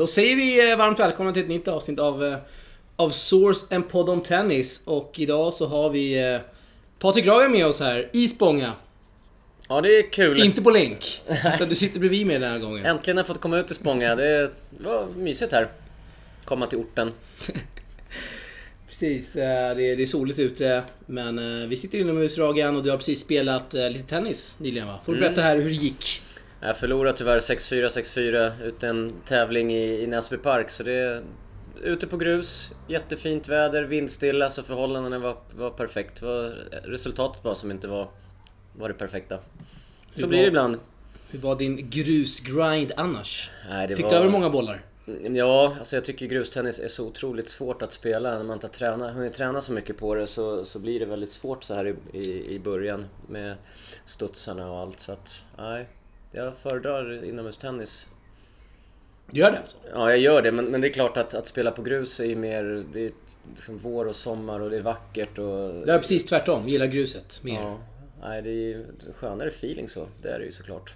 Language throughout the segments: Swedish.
Då säger vi eh, varmt välkomna till ett nytt avsnitt av, eh, av Source, en podd om tennis. Och idag så har vi eh, Patrik Ragan med oss här i Spånga. Ja, det är kul. Inte på länk, utan du sitter bredvid mig den här gången. Äntligen har jag fått komma ut till Spånga. Det var mysigt här. Komma till orten. Precis, det är, soligt ute. Men vi sitter inomhus Ragan och du har precis spelat lite tennis nyligen va? Får du berätta här hur det gick? Jag förlorade tyvärr 6-4, 6-4 ut en tävling i, i Näsby Park. Så det är ute på grus, jättefint väder, vindstilla, så förhållandena var, var perfekt. Var resultatet bara som inte var, var det perfekta. Så Hur blir var- det ibland. Hur var din grusgrind annars? Nej, Fick var... du över många bollar? Ja, alltså jag tycker grustennis är så otroligt svårt att spela. När man inte har tränat, hunnit träna så mycket på det så, så blir det väldigt svårt så här i, i, i början med studsarna och allt. Så att, nej. Jag föredrar inomhustennis. Gör det alltså? Ja, jag gör det. Men, men det är klart att, att spela på grus är ju mer... Det är liksom vår och sommar och det är vackert och... Jag är precis tvärtom, gillar gruset mer. Ja, nej, det är ju skönare feeling så. Det är det ju såklart.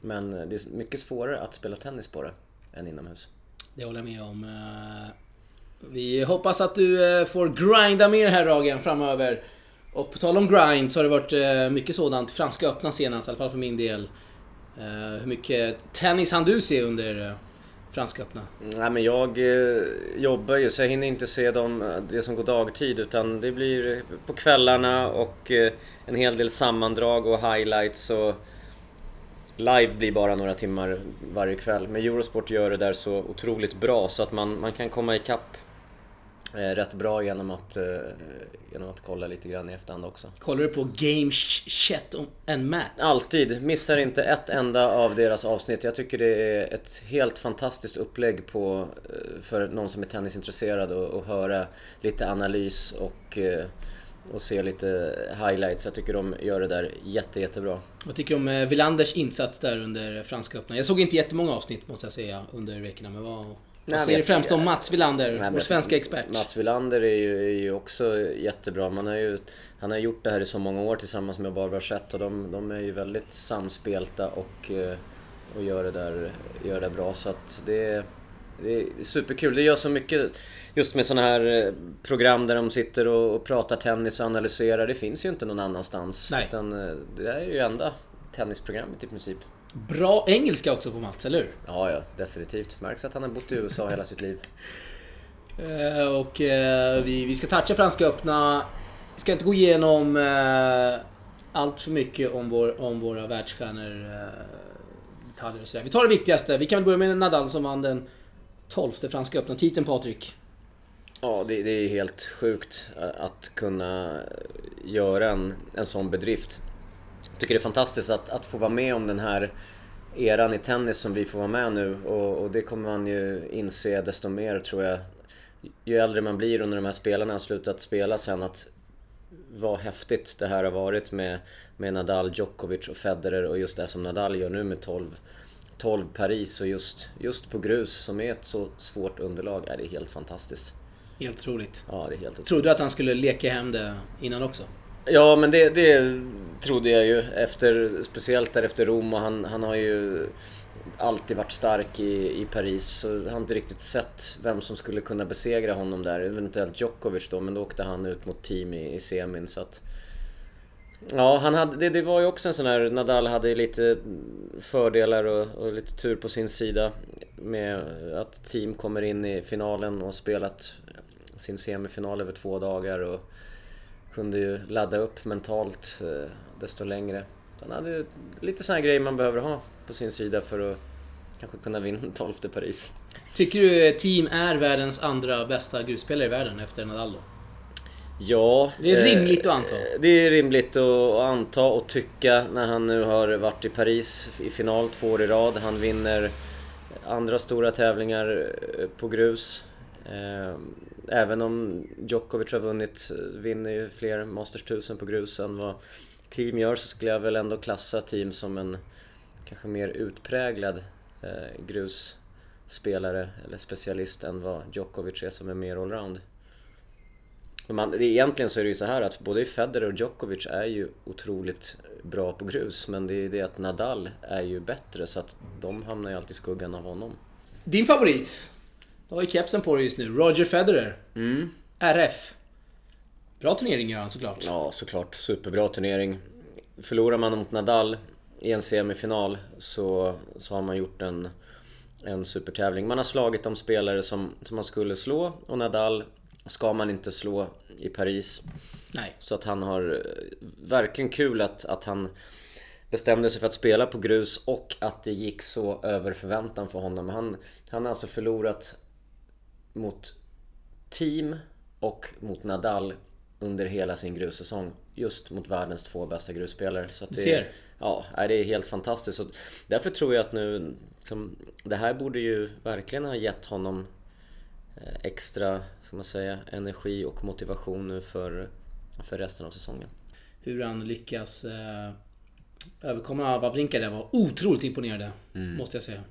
Men det är mycket svårare att spela tennis på det än inomhus. Det håller jag med om. Eh, Vi hoppas att du eh, får grinda mer här Ragen framöver. Och på tal om grind så har det varit eh, mycket sådant. Franska öppna senast, i alla fall för min del. Eh, hur mycket tennis hann du se under eh, Franska öppna? Nej men jag eh, jobbar ju så jag hinner inte se dem, eh, det som går dagtid utan det blir på kvällarna och eh, en hel del sammandrag och highlights och live blir bara några timmar varje kväll. Men Eurosport gör det där så otroligt bra så att man, man kan komma ikapp rätt bra genom att, eh, genom att kolla lite grann i efterhand också. Kollar du på Game Ch- Chat and Matt? Alltid, missar inte ett enda av deras avsnitt. Jag tycker det är ett helt fantastiskt upplägg på, eh, för någon som är tennisintresserad och, och höra lite analys och, eh, och se lite highlights. Jag tycker de gör det där jätte, jättebra. Vad tycker du om eh, Villanders insats där under Franska öppna? Jag såg inte jättemånga avsnitt måste jag säga under veckorna, men vad... Nej, säger men- främst om Mats Wilander, Nej, vår svenska expert? Mats Wilander är ju, är ju också jättebra. Man har ju, han har gjort det här i så många år tillsammans med Barbara Schett och de, de är ju väldigt samspelta och, eh, och gör, det där, gör det bra. Så att det, är- det är superkul. Det gör så mycket just med sådana här eh, program där de sitter och, och pratar tennis och analyserar. Det finns ju inte någon annanstans. Nej. Utan eh, det är ju enda tennisprogrammet i princip. Bra engelska också på Mats, eller hur? Ja, ja, definitivt. Märks att han har bott i USA hela sitt liv. Eh, Och eh, vi, vi ska toucha Franska öppna. Vi ska inte gå igenom eh, allt för mycket om, vår, om våra världsstjärnor. Eh, detaljer och sådär. Vi tar det viktigaste. Vi kan väl börja med Nadal som vann den 12 Franska öppna titeln Patrik. Ja, det, det är helt sjukt att kunna göra en, en sån bedrift. Jag tycker det är fantastiskt att, att få vara med om den här eran i tennis som vi får vara med nu och, och det kommer man ju inse desto mer tror jag. Ju äldre man blir och när de här spelarna har slutat spela sen att vad häftigt det här har varit med, med Nadal, Djokovic och Federer och just det som Nadal gör nu med 12, 12 Paris och just, just på grus som är ett så svårt underlag är det helt fantastiskt. Helt otroligt. Ja, det är helt otroligt. Trodde du att han skulle leka hem det innan också? Ja, men det, det trodde jag ju efter, speciellt där efter Rom och han, han har ju alltid varit stark i, i Paris så jag har inte riktigt sett vem som skulle kunna besegra honom där. Eventuellt Djokovic då, men då åkte han ut mot team i, i semin så att... Ja, han hade, det, det var ju också en sån här, Nadal hade ju lite fördelar och, och lite tur på sin sida med att team kommer in i finalen och har spelat sin semifinal över två dagar och kunde ju ladda upp mentalt eh, desto längre. Han hade ju lite här grejer man behöver ha på sin sida för att kanske kunna vinna 12 Paris. Tycker du Team är världens andra bästa grusspelare i världen efter Nadal då? Ja, Det är eh, rimligt att anta. Det är rimligt att anta och tycka när han nu har varit i Paris i final två år i rad. Han vinner andra stora tävlingar eh, på grus. Ehm, även om Djokovic har vunnit, vinner ju fler Masters 1000 på grus än vad Team gör så skulle jag väl ändå klassa Team som en kanske mer utpräglad eh, grusspelare eller specialist än vad Djokovic är som är mer allround. Man, egentligen så är det ju så här att både Federer och Djokovic är ju otroligt bra på grus men det är ju det att Nadal är ju bättre så att de hamnar ju alltid i skuggan av honom. Din favorit? Du har ju kepsen på dig just nu. Roger Federer. Mm. RF. Bra turnering gör han såklart. Ja, såklart. Superbra turnering. Förlorar man mot Nadal i en semifinal så, så har man gjort en, en supertävling. Man har slagit de spelare som, som man skulle slå och Nadal ska man inte slå i Paris. Nej. Så att han har verkligen kul att, att han bestämde sig för att spela på grus och att det gick så över förväntan för honom. Han, han har alltså förlorat mot team och mot Nadal under hela sin grussäsong. Just mot världens två bästa grusspelare. Så det, ser. Ja, det är helt fantastiskt. Så därför tror jag att nu, liksom, det här borde ju verkligen ha gett honom eh, extra, ska man säga, energi och motivation nu för, för resten av säsongen. Hur han lyckas eh, överkomma Wawrinka där var otroligt imponerande. Mm. Måste jag säga.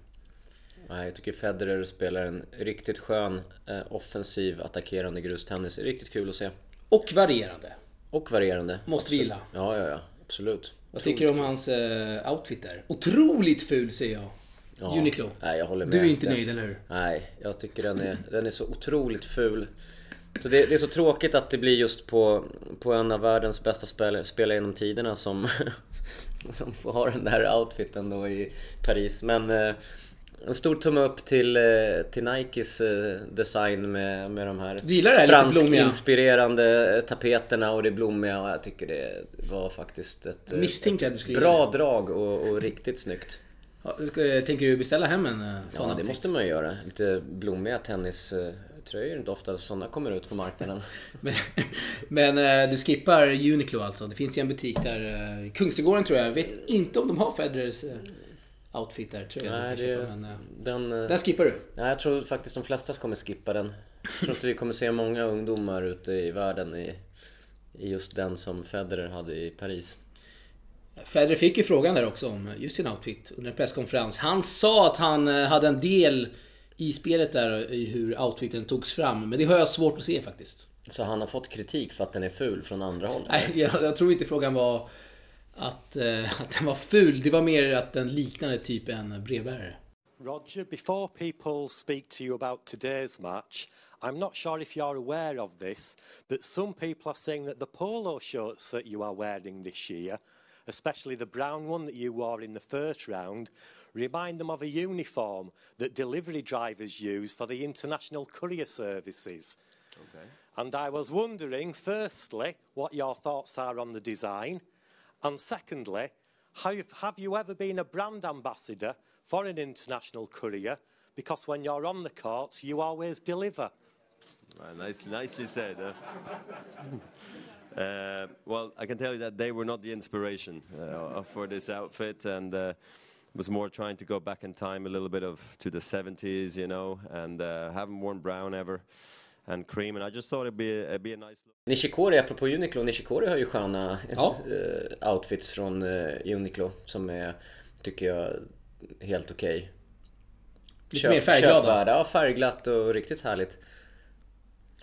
Nej, jag tycker Federer spelar en riktigt skön, eh, offensiv, attackerande grustennis. Riktigt kul att se. Och varierande. Och varierande. Måste vi gilla. Ja, ja, ja. Absolut. Vad tycker du om hans eh, outfit där? Otroligt ful säger jag. Ja. Uniqlo. Nej, jag håller med. Du är inte Den- nöjd, eller hur? Nej, jag tycker den är, den är så otroligt ful. Så det, det är så tråkigt att det blir just på, på en av världens bästa spelare, spelare genom tiderna som, som får ha den där outfiten då i Paris. Men eh, en stor tumme upp till, eh, till Nikes eh, design med, med de här det fransk-inspirerande tapeterna och det blommiga. Och jag tycker det var faktiskt ett, eh, du skulle bra drag och, och riktigt snyggt. Eh, Tänker du beställa hem en eh, sån Ja, det måste man ju göra. Lite blommiga tenniströjor, är inte ofta sådana kommer ut på marknaden. Men, men eh, du skippar Uniqlo alltså. Det finns ju en butik där, eh, Kungsträdgården tror jag. Jag vet inte om de har Federers outfit där. Tror jag Nej, du kan det, köpa, men, eh, den, eh, den skippar du. nej, jag tror faktiskt de flesta kommer skippa den. Jag tror inte vi kommer se många ungdomar ute i världen i, i just den som Federer hade i Paris. Federer fick ju frågan där också om just sin outfit under en presskonferens. Han sa att han eh, hade en del i spelet där i hur outfiten togs fram. Men det har jag svårt att se faktiskt. Så han har fått kritik för att den är ful från andra håll? Nej, jag, jag tror inte frågan var att, eh, att den var ful. Det var mer att den liknade typ en brevbärare. Roger, before people speak to you about today's match, I'm not sure if you're aware of this, but some people are saying that the polo shirts that you are wearing this year, especially the brown one that you wore in the first round, remind them of a uniform that delivery drivers use for the international courier services. And I was wondering, firstly, what your thoughts are on the design, and secondly, you've- you ever been a brand ambassador for an international courier? Because when you're on the court, you always deliver. Uh, nice, nicely said. huh? uh, well, I can tell you that they were not the inspiration uh, for this outfit, and uh, was more trying to go back in time a little bit of to the 70s, you know, and uh, haven't worn brown ever, and cream, and I just thought it'd be it'd be a nice look. Nishikori, apropå Uniqlo, Nishikori har ju sköna Ja. eh, outfits från eh, Uniqlo som är, tycker jag, helt okej. Lite mer färgglada. köpvärda. Ja, färgglatt och riktigt härligt.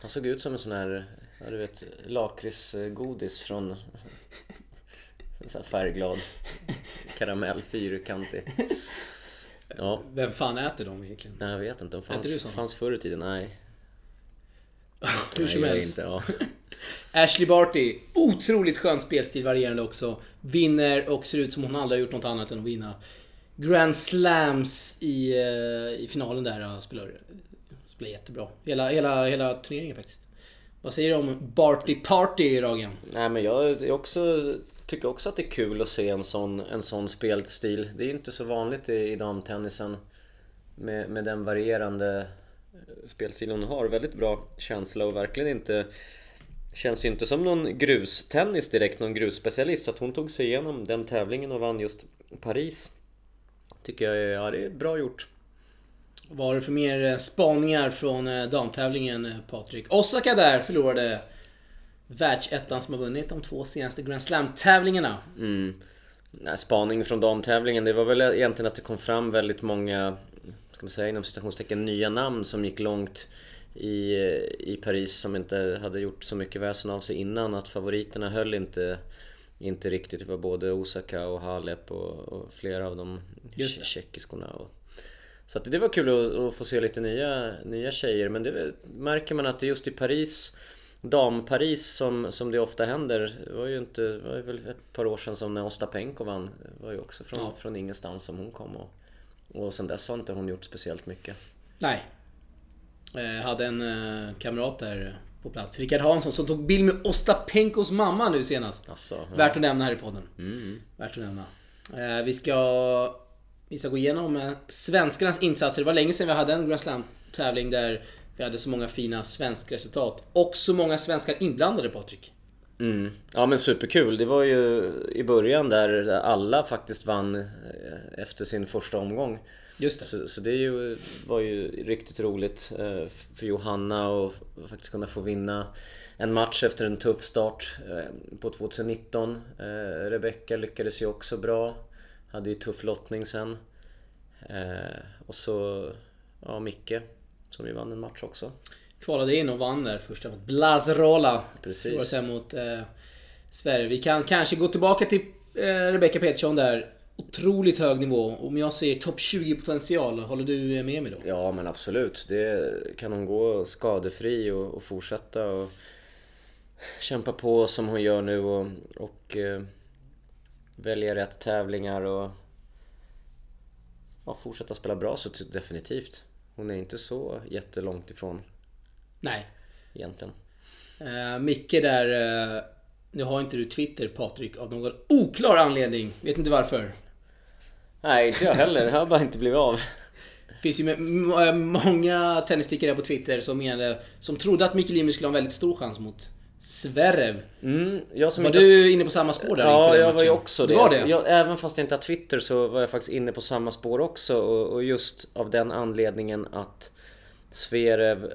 Han såg ut som en sån här, ja du vet, lakritsgodis från en sån här färgglad karamell, fyrkantig. Ja, Vem fan äter dem egentligen? nej, jag vet inte. De Äter du fanns, såna? fanns förr i tiden. Nej. Hur som jag helst. Inte, ja. Ashley Barty, otroligt skön spelstil, varierande också. Vinner och ser ut som hon aldrig har gjort något annat än att vinna. Grand Slams i, eh, i finalen där. ja, Spelar, spelar jättebra. Hela, hela, hela turneringen faktiskt. Vad säger du om Barty Party, Ragen? Nej men jag är också, tycker också att det är kul att se en sån, en sån spelstil. Det är ju inte så vanligt i, i damtennisen. Med, med den varierande hon har. Väldigt bra känsla och verkligen inte Känns ju inte som någon grustennis direkt, någon grusspecialist. Så att hon tog sig igenom den tävlingen och vann just Paris. Tycker jag ja, det är bra gjort. Vad har du för mer eh, spaningar från eh, damtävlingen, eh, Patrik? Osaka där förlorade världsettan som har vunnit de två senaste Grand Slam-tävlingarna. Mm. Nej, spaning från damtävlingen, det var väl egentligen att det kom fram väldigt många, ska man säga inom citationstecken, nya namn som gick långt i, i Paris som inte hade gjort så mycket väsen av sig innan. Att favoriterna höll inte, inte riktigt. Det var både Osaka och Halep och, och flera av de tjeckiskorna och Så att det var kul att, att få se lite nya, nya tjejer men det märker man att det just i Paris Dam-Paris som, som det ofta händer. Det var ju inte, det var väl ett par år sedan som när Ostapenko vann. Det var ju också från, Ja. från ingenstans som hon kom och, och sen dess har inte hon gjort speciellt mycket. Nej. Eh, hade en eh, kamrat där på plats, Rickard Hansson, som tog bild med Ostapenkos mamma nu senast. Alltså, ja. Värt att nämna här i podden. Mm. Värt att nämna. Eh, vi ska... Vi ska gå igenom svenskarnas insatser. Det var länge sedan vi hade en Grand Slam-tävling där vi hade så många fina svenska resultat. Och så många svenskar inblandade, Patrik. Mm. Ja men superkul. Det var ju i början där alla faktiskt vann eh, efter sin första omgång. Just det. Så, så det ju, var ju riktigt roligt eh, för Johanna och faktiskt kunna få vinna en match efter en tuff start eh, på 2019. Eh, Rebecca lyckades ju också bra. Hade ju tuff lottning sen. Och så ja, Micke som ju vann en match också. Kvalade in och vann där första mot Blazerola. Precis. Sen mot eh, Sverige. Vi kan kanske gå tillbaka till eh, Rebecca Petersson där. Otroligt hög nivå. Om jag säger topp 20 potential, håller du med mig då? Ja men absolut. Det kan hon gå skadefri och, och fortsätta och kämpa på som hon gör nu och, och eh, välja rätt tävlingar och ja, fortsätta spela bra så definitivt. Hon är inte så jättelångt ifrån Nej. egentligen. Eh, Micke där... Eh, nu har inte du Twitter Patrik av någon oklar anledning. Vet inte varför. Nej inte jag heller, det har bara inte blivit av. Det finns ju m- många tennistickare på Twitter som menade... Som trodde att Micke Limi skulle ha en väldigt stor chans mot Zverev. Mm, jag Var inte... du inne på samma spår där Ja, jag var ju också det. var det? Jag, även fast jag inte har Twitter så var jag faktiskt inne på samma spår också och, och just av den anledningen att Zverev...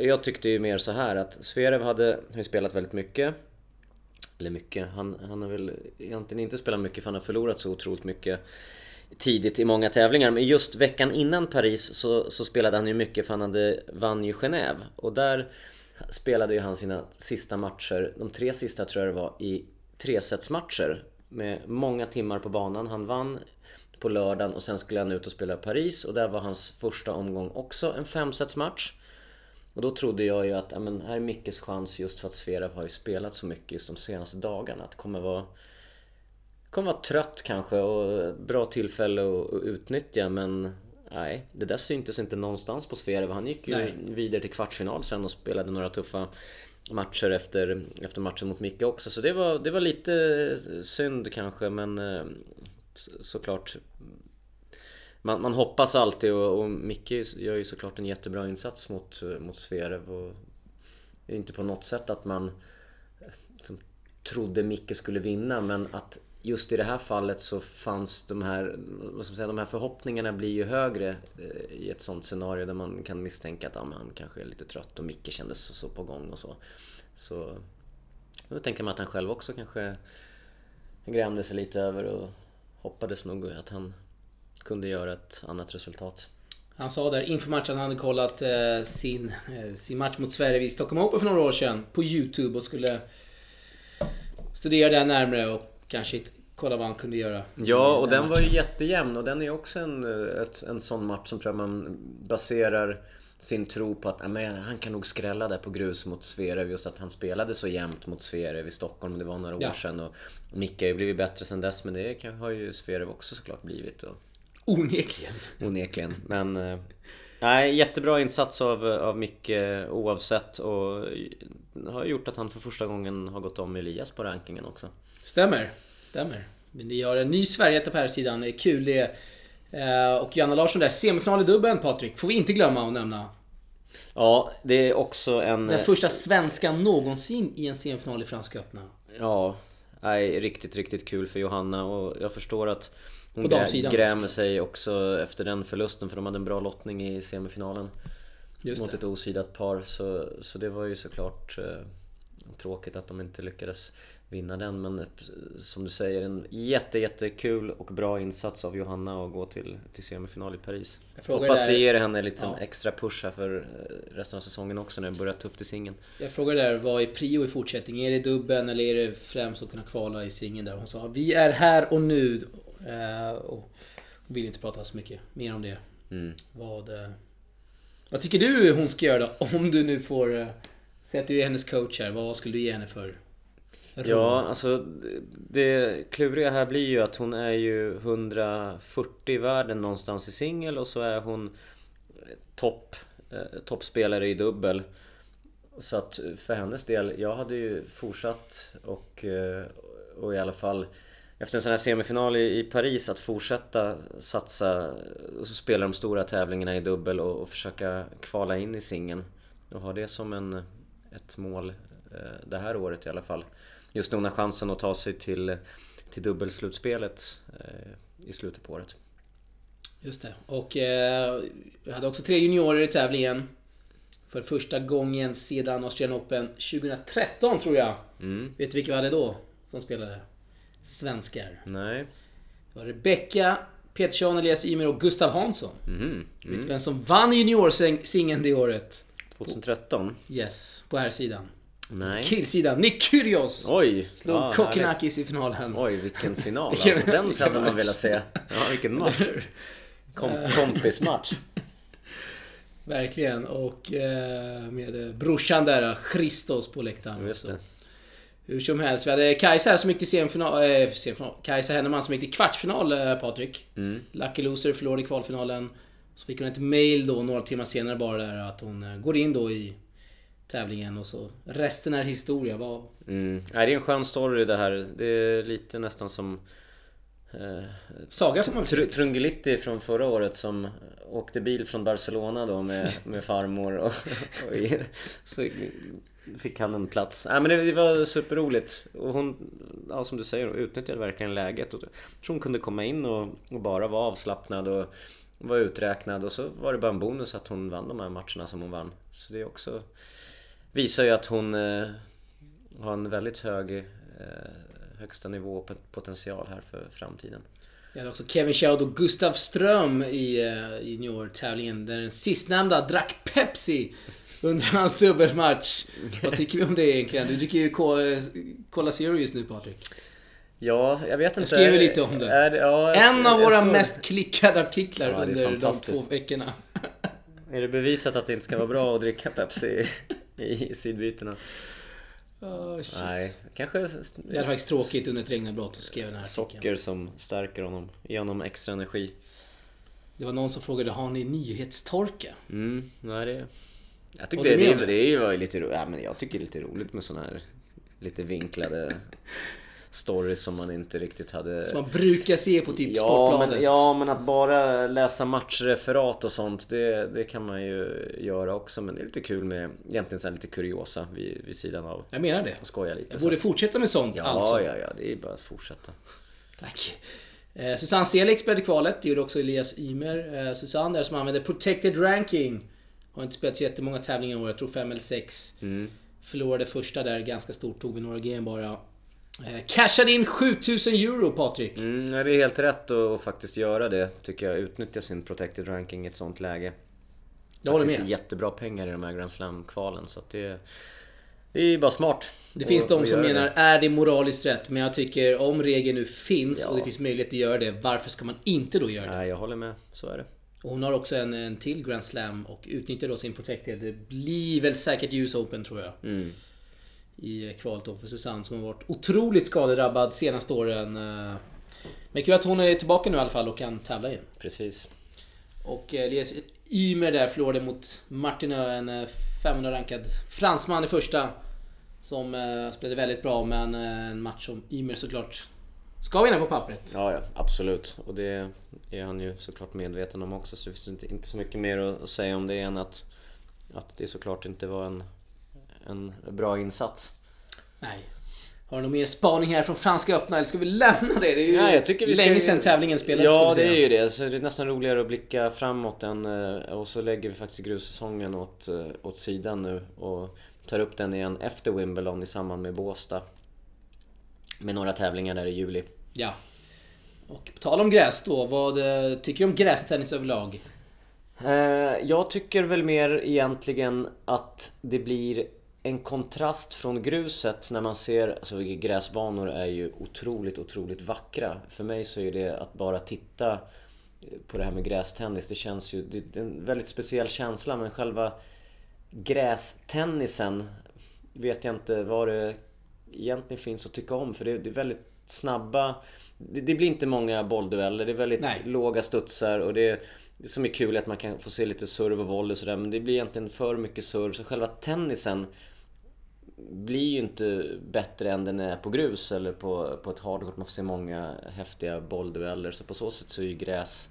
Jag tyckte ju mer så här att Zverev hade, har ju spelat väldigt mycket. Eller mycket, han, han har väl egentligen inte spelat mycket för han har förlorat så otroligt mycket tidigt i många tävlingar. Men just veckan innan Paris så, så spelade han ju mycket för han hade, vann ju Genève. Och där spelade ju han sina sista matcher, de tre sista tror jag det var, i tresetsmatcher. Med många timmar på banan. Han vann på lördagen och sen skulle han ut och spela Paris och där var hans första omgång också en femsetsmatch. Och då trodde jag ju att ja, men här är Mickes chans just för att Zverev har ju spelat så mycket just de senaste dagarna. Att det kommer vara kommer vara trött kanske och bra tillfälle att, att utnyttja men nej, det där syntes inte någonstans på Zverev. Han gick ju Nej. vidare till kvartsfinal sen och spelade några tuffa matcher efter, efter matchen mot Micke också. Så det var, det var lite synd kanske men eh, såklart man, man hoppas alltid och, och Micke gör ju såklart en jättebra insats mot, mot Zverev och det är inte på något sätt att man liksom, trodde Micke skulle vinna men att just i det här fallet så fanns de här, vad ska man säga, de här förhoppningarna blir ju högre eh, i ett sånt scenario där man kan misstänka att ja, han kanske är lite trött och Micke kändes så, så på gång och så. Så då tänker man att han själv också kanske grämde sig lite över och hoppades nog att han kunde göra ett annat resultat. Han sa där inför matchen att han hade kollat eh, sin, eh, sin match mot Sverige i Stockholm Open för några år sedan på YouTube och skulle studera det närmare och kanske kolla vad han kunde göra. Ja, och den var matchen. ju jättejämn och den är också en, eh, ett, en sån match som tror jag man baserar sin tro på att men han kan nog skrälla där på grus mot Zverev just att han spelade så jämnt mot Zverev i Stockholm, det var några Ja. år sedan och Micke har ju blivit bättre sen dess men det har ju Zverev också såklart blivit och, Onekligen. onekligen. Men eh, nej, jättebra insats av, av Micke oavsett och har gjort att han för första gången har gått om Elias på rankingen också. Stämmer. Stämmer. Men vi har en ny Sverige på här sidan. Det är kul det. Eh, Och Johanna Larsson där, semifinal i dubbeln Patrik. Får vi inte glömma att nämna. Ja, det är också en... Den första svenskan någonsin i en semifinal i Franska öppna. Ja, nej, riktigt, riktigt kul för Johanna och jag förstår att hon grämer sig också efter den förlusten för de hade en bra lottning i semifinalen Just mot det. ett osidat par så, så det var ju såklart eh, tråkigt att de inte lyckades vinna den men som du säger en jätte, jättekul och bra insats av Johanna att gå till, till semifinal i Paris. Hoppas där- det ger henne lite Ja. extra push här för eh, resten av säsongen också när det börjar tufft i singeln. Jag frågade där, vad är prio i fortsättningen? Är det dubben eller är det främst att kunna kvala i singeln där? Hon sa, vi är här och nu. Eh, Och vill inte prata så mycket mer om det. Vad, eh, vad tycker du hon ska göra då? Om du nu får... Säg att du är hennes coach här. Vad skulle du ge henne för? Ja, alltså det kluriga här blir ju att hon är ju 140 i världen någonstans i singel och så är hon topp eh, toppspelare i dubbel. Så att eh, för hennes del, jag hade ju fortsatt och, eh, och i alla fall efter en sån här semifinal i, i Paris att fortsätta satsa och spela de stora tävlingarna i dubbel och, och försöka kvala in i singeln. Och ha det som en, ett mål eh, det här året i alla fall. Just nu har chansen att ta sig till, till dubbelslutspelet eh, i slutet på året. Just det. Och eh, vi hade också tre juniorer i tävlingen. För första gången sedan Australian Open 2013 tror jag. Mm. Vet du vilka vi hade då som spelade? Svenskar. Nej. Det var Rebecca Petersson, Elias Ymer och Gustav Hansson. Mhm. Vet du vem som vann juniorsingeln det året? 2013? Yes, på här sidan. Nej. Killsidan, Nick Kyrgios! Oj! Slog ja. Kokkinakis i finalen. Oj, vilken final alltså. Den hade man velat se. Ja, vilken match. Kom, kompismatch. Verkligen. Och eh, med eh, brorsan där, Christos på läktaren. Just det. Hur som helst, vi hade Kajsa här som gick till semifinal, äh, semifinal. Kajsa Henneman som gick till kvartsfinal, eh, Patrik. Mm. Lucky loser, förlorade i kvalfinalen. Så fick hon ett mail då några timmar senare bara där att hon eh, går in då i tävlingen och så resten är historia. Vad, Mm. Det är en skön story det här. Det är lite nästan som eh, saga får man Tr-. Trungelitti från förra året som åkte bil från Barcelona då med, med farmor och, och i- så fick han en plats. Nej men det, det var superroligt och hon, ja som du säger, utnyttjade verkligen läget och jag tror hon kunde komma in och, och bara vara avslappnad och var uträknad och så var det bara en bonus att hon vann de här matcherna som hon vann. Så det är också visar ju att hon eh, har en väldigt hög eh, högsta nivå och pot- potential här för framtiden. Vi hade också Kevin Schaud och Gustav Ström i eh, junior-tävlingen. Där den sistnämnda drack Pepsi under hans dubbelmatch. Vad tycker vi om det egentligen? Du dricker ju Cola Zero just nu Patrik. Ja, jag vet inte. skrev ju lite om det. Är ja, jag- En av jag våra såg- mest klickade artiklar Ja, under de två veckorna. Är det bevisat att det inte ska vara bra att dricka Pepsi i, sidbytena? Oh, shit. Nej, kanske Det är faktiskt tråkigt under ett regnavbrott och skrev den här artikeln. socker som stärker honom, ger honom extra energi. Det var någon som frågade, har ni nyhetstorka? Mm, nej det... Jag tycker Håller det, det, det är ju var lite ro- ja, men jag tycker det är lite roligt med såna här lite vinklade stories som man inte riktigt hade... Som man brukar se på typ Ja Sportbladet. men, ja men att bara läsa matchreferat och sånt det, det kan man ju göra också men det är lite kul med egentligen så lite kuriosa vid, vid sidan av Jag menar det. och skoja lite Jag så. borde fortsätta med sånt Ja alltså. ja ja det är bara att fortsätta Tack. Eh, Susanne Selix spelade kvalet, det gjorde också Elias Ymer. Eh, Susanne där som använde protected ranking. Har inte spelat så jättemånga tävlingar i år, jag tror fem eller sex. Mm. Förlorade första där ganska stort, tog vi några game bara. Eh, cashade in 7000 euro Patrik. Mm, det är helt rätt att faktiskt göra det tycker jag. Utnyttja sin protected ranking i ett sånt läge. Jag håller Det är med. jättebra pengar i de här Grand Slam-kvalen så att det... Det är bara smart. Det finns de som menar, det. är det moraliskt rätt? Men jag tycker om regeln nu finns Ja. och det finns möjlighet att göra det, varför ska man inte då göra det? Nej, jag håller med. Så är det. Och hon har också en, en till Grand Slam och utnyttjar då sin Protected. Det blir väl säkert US Open tror jag. Mm. I kvalet för Susanne som har varit otroligt skadedrabbad senaste åren. eh. Men kul att hon är tillbaka nu i alla fall och kan tävla igen. Precis. Och eh, Elias Ymer där förlorade mot Martin Ö, en eh, 500 rankad fransman i första. Som eh, spelade väldigt bra men eh, en match som Ymer såklart ska vinna på pappret. Ja, ja, absolut. Och det är han ju såklart medveten om också så det finns inte, inte så mycket mer att att säga om det än att, att det såklart inte var en, en bra insats. Nej. Har du någon mer spaning här från Franska öppna eller ska vi lämna det? Det är ju Nej, jag tycker vi länge sedan tävlingen spelades Ja, det är ju det. Så det är nästan roligare att blicka framåt än, eh, och så lägger vi faktiskt grussäsongen åt, eh, åt sidan nu och tar upp den igen efter Wimbledon i samband med Båstad. Med några tävlingar där i juli. Ja. Och på tal om gräs då, vad eh, tycker du om grästennis överlag? Jag tycker väl mer egentligen att det blir en kontrast från gruset när man ser, alltså gräsbanor är ju otroligt, otroligt vackra. För mig så är det att bara titta på det här med grästennis. Det känns ju, det är en väldigt speciell känsla men själva grästennisen vet jag inte vad det egentligen finns att tycka om för det, det är väldigt snabba det, det, blir inte många bolldueller, det är väldigt Nej. låga studsar och det, det som är kul är att man kan få se lite serve och volley och sådär men det blir egentligen för mycket serve så själva tennisen blir ju inte bättre än den är på grus eller på, på ett hardcourt. Man får se många häftiga bolldueller så på så sätt så är ju gräs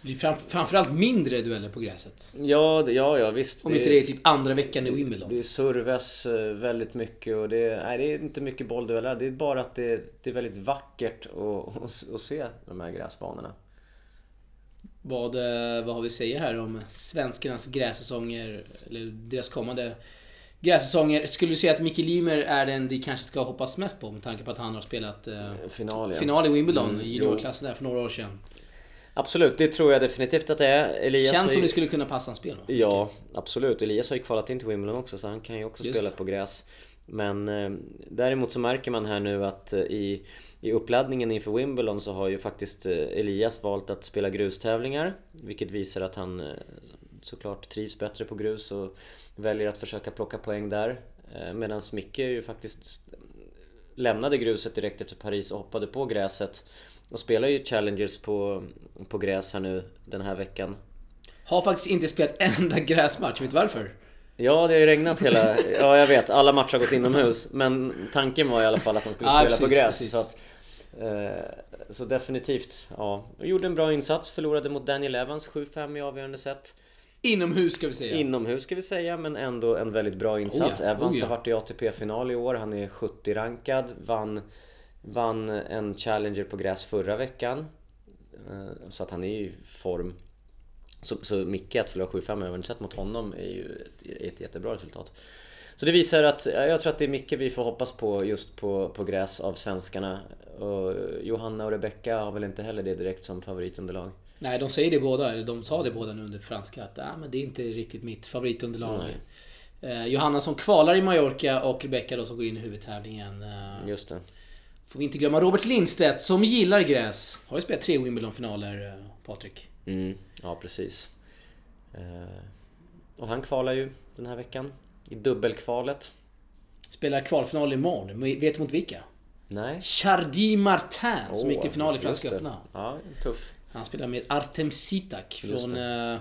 Det blir fram, framförallt mindre dueller på gräset. Ja, det- ja, ja visst. Om inte det är typ andra veckan i Wimbledon. Det serves eh, väldigt mycket och det, nej, det är inte mycket bolldueller. Det är bara att det, det är väldigt vackert att, att, att se de här gräsbanorna. Vad, eh, vad har vi att säga här om svenskarnas grässäsonger, eller deras kommande grässäsonger? Skulle du säga att Micke Lymer är den vi kanske ska hoppas mest på med tanke på att han har spelat eh, Final, ja. final i Wimbledon, Mm, i juniorklassen där för några år sedan. Absolut, det tror jag definitivt att det är. Elias Känns har som ju- det skulle kunna passa hans spel va? Ja, absolut. Elias har ju kvalat in till Wimbledon också så han kan ju också Just spela det. på gräs. Men eh, däremot så märker man här nu att eh, i, i uppladdningen inför Wimbledon så har ju faktiskt eh, Elias valt att spela grustävlingar. Vilket visar att han eh, såklart trivs bättre på grus och väljer att försöka plocka poäng där. Eh, Medan Micke ju faktiskt lämnade gruset direkt efter Paris och hoppade på gräset. Och spelar ju Challengers på, på gräs här nu den här veckan. Har faktiskt inte spelat en enda gräsmatch, vet du varför? Ja, det har ju regnat hela... Ja, jag vet. Alla matcher har gått inomhus. Men tanken var i alla fall att han skulle spela precis, på gräs. precis. Så, att, eh, så definitivt, ja. Och gjorde en bra insats. Förlorade mot Daniel Evans 7-5 i avgörande set. Inomhus ska vi säga. Inomhus ska vi säga, men ändå en väldigt bra insats. Oh ja, Evans oh ja. har varit i ATP-final i år. Han är 70-rankad. Vann, vann en Challenger på gräs förra veckan. Eh, Så att han är i form. Så, så Micke att förlora 7-5 över en set mot honom är ju ett, ett jättebra resultat. Så det visar att, ja, jag tror att det är mycket vi får hoppas på just på, på gräs av svenskarna. Och Johanna och Rebecca har väl inte heller det direkt som favoritunderlag. Nej, de säger det båda, eller de sa det båda nu under franska att ah, men det är inte riktigt mitt favoritunderlag. Eh, Johanna som kvalar i Mallorca och Rebecca då som går in i huvudtävlingen. Eh, Just det. får vi inte glömma Robert Lindstedt som gillar gräs. Har ju spelat tre Wimbledon-finaler, eh, Patrik. Mm, ja precis. Eh, och han kvalar ju den här veckan. I dubbelkvalet. Spelar kvalfinal imorgon. Men Vet du mot vilka? Nej. Chardy Martin som gick till final i Franska öppna. Ja, tuff. Han spelar med Artem Sitak från eh,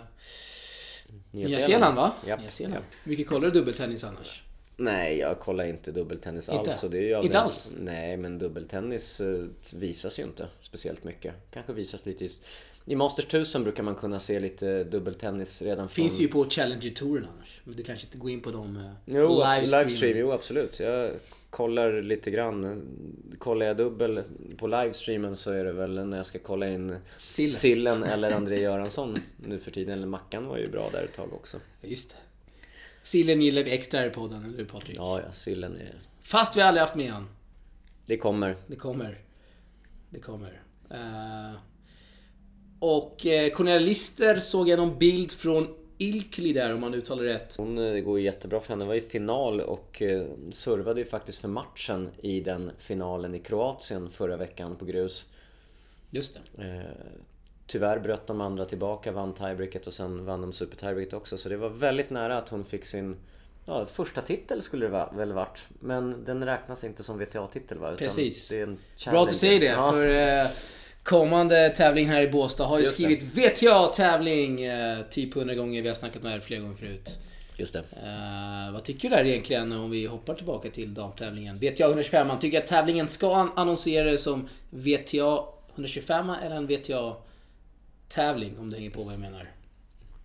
Nya, Nya Zeeland va? Japp, Nya Zeeland. japp. Hur mycket kollar du dubbeltennis annars? Nej, jag kollar inte dubbeltennis Inte? alls. Och det är ju Inte alls? Nej, men dubbeltennis eh, visas ju inte speciellt mycket. Kanske visas lite i... I Masters 1000 brukar man kunna se lite dubbeltennis redan från... Finns ju på Challenger-touren annars. Men du kanske inte går in på dem eh, Jo, livestream. livestream, jo absolut. Jag kollar lite grann. Kollar jag dubbel på livestreamen så är det väl när jag ska kolla in Sillen. Sillen eller André Göransson nu för tiden. Eller Mackan var ju bra där ett tag också. Just det. Sillen gillar vi extra här i podden, eller hur Patrik? Ja, ja, Sillen är... Fast vi aldrig haft med han. Det kommer. Det kommer. Det kommer. Eh, och eh, Cornelia Lister såg jag någon bild från Ilkli där om man uttalar rätt. Hon, eh, går ju jättebra för henne. Hon var i final och eh, servade ju faktiskt för matchen i den finalen i Kroatien förra veckan på grus. Just det. Eh, Tyvärr bröt de andra tillbaka, vann tiebreaket och sen vann de super tiebreaket också. Så det var väldigt nära att hon fick sin ja, första titel skulle det väl varit. Men den räknas inte som VTA-titel va? Utan Precis. Det är en Bra att du säger det, Ja. för kommande tävling här i Båstad har ju Just skrivit VTA-tävling eh, typ 100 gånger. Vi har snackat med det flera gånger förut. Just det. Eh, vad tycker du där egentligen om vi hoppar tillbaka till damtävlingen? VTA 125, man tycker att tävlingen ska an- annonseras som VTA 125 eller en VTA tävling om du hänger på vad jag menar.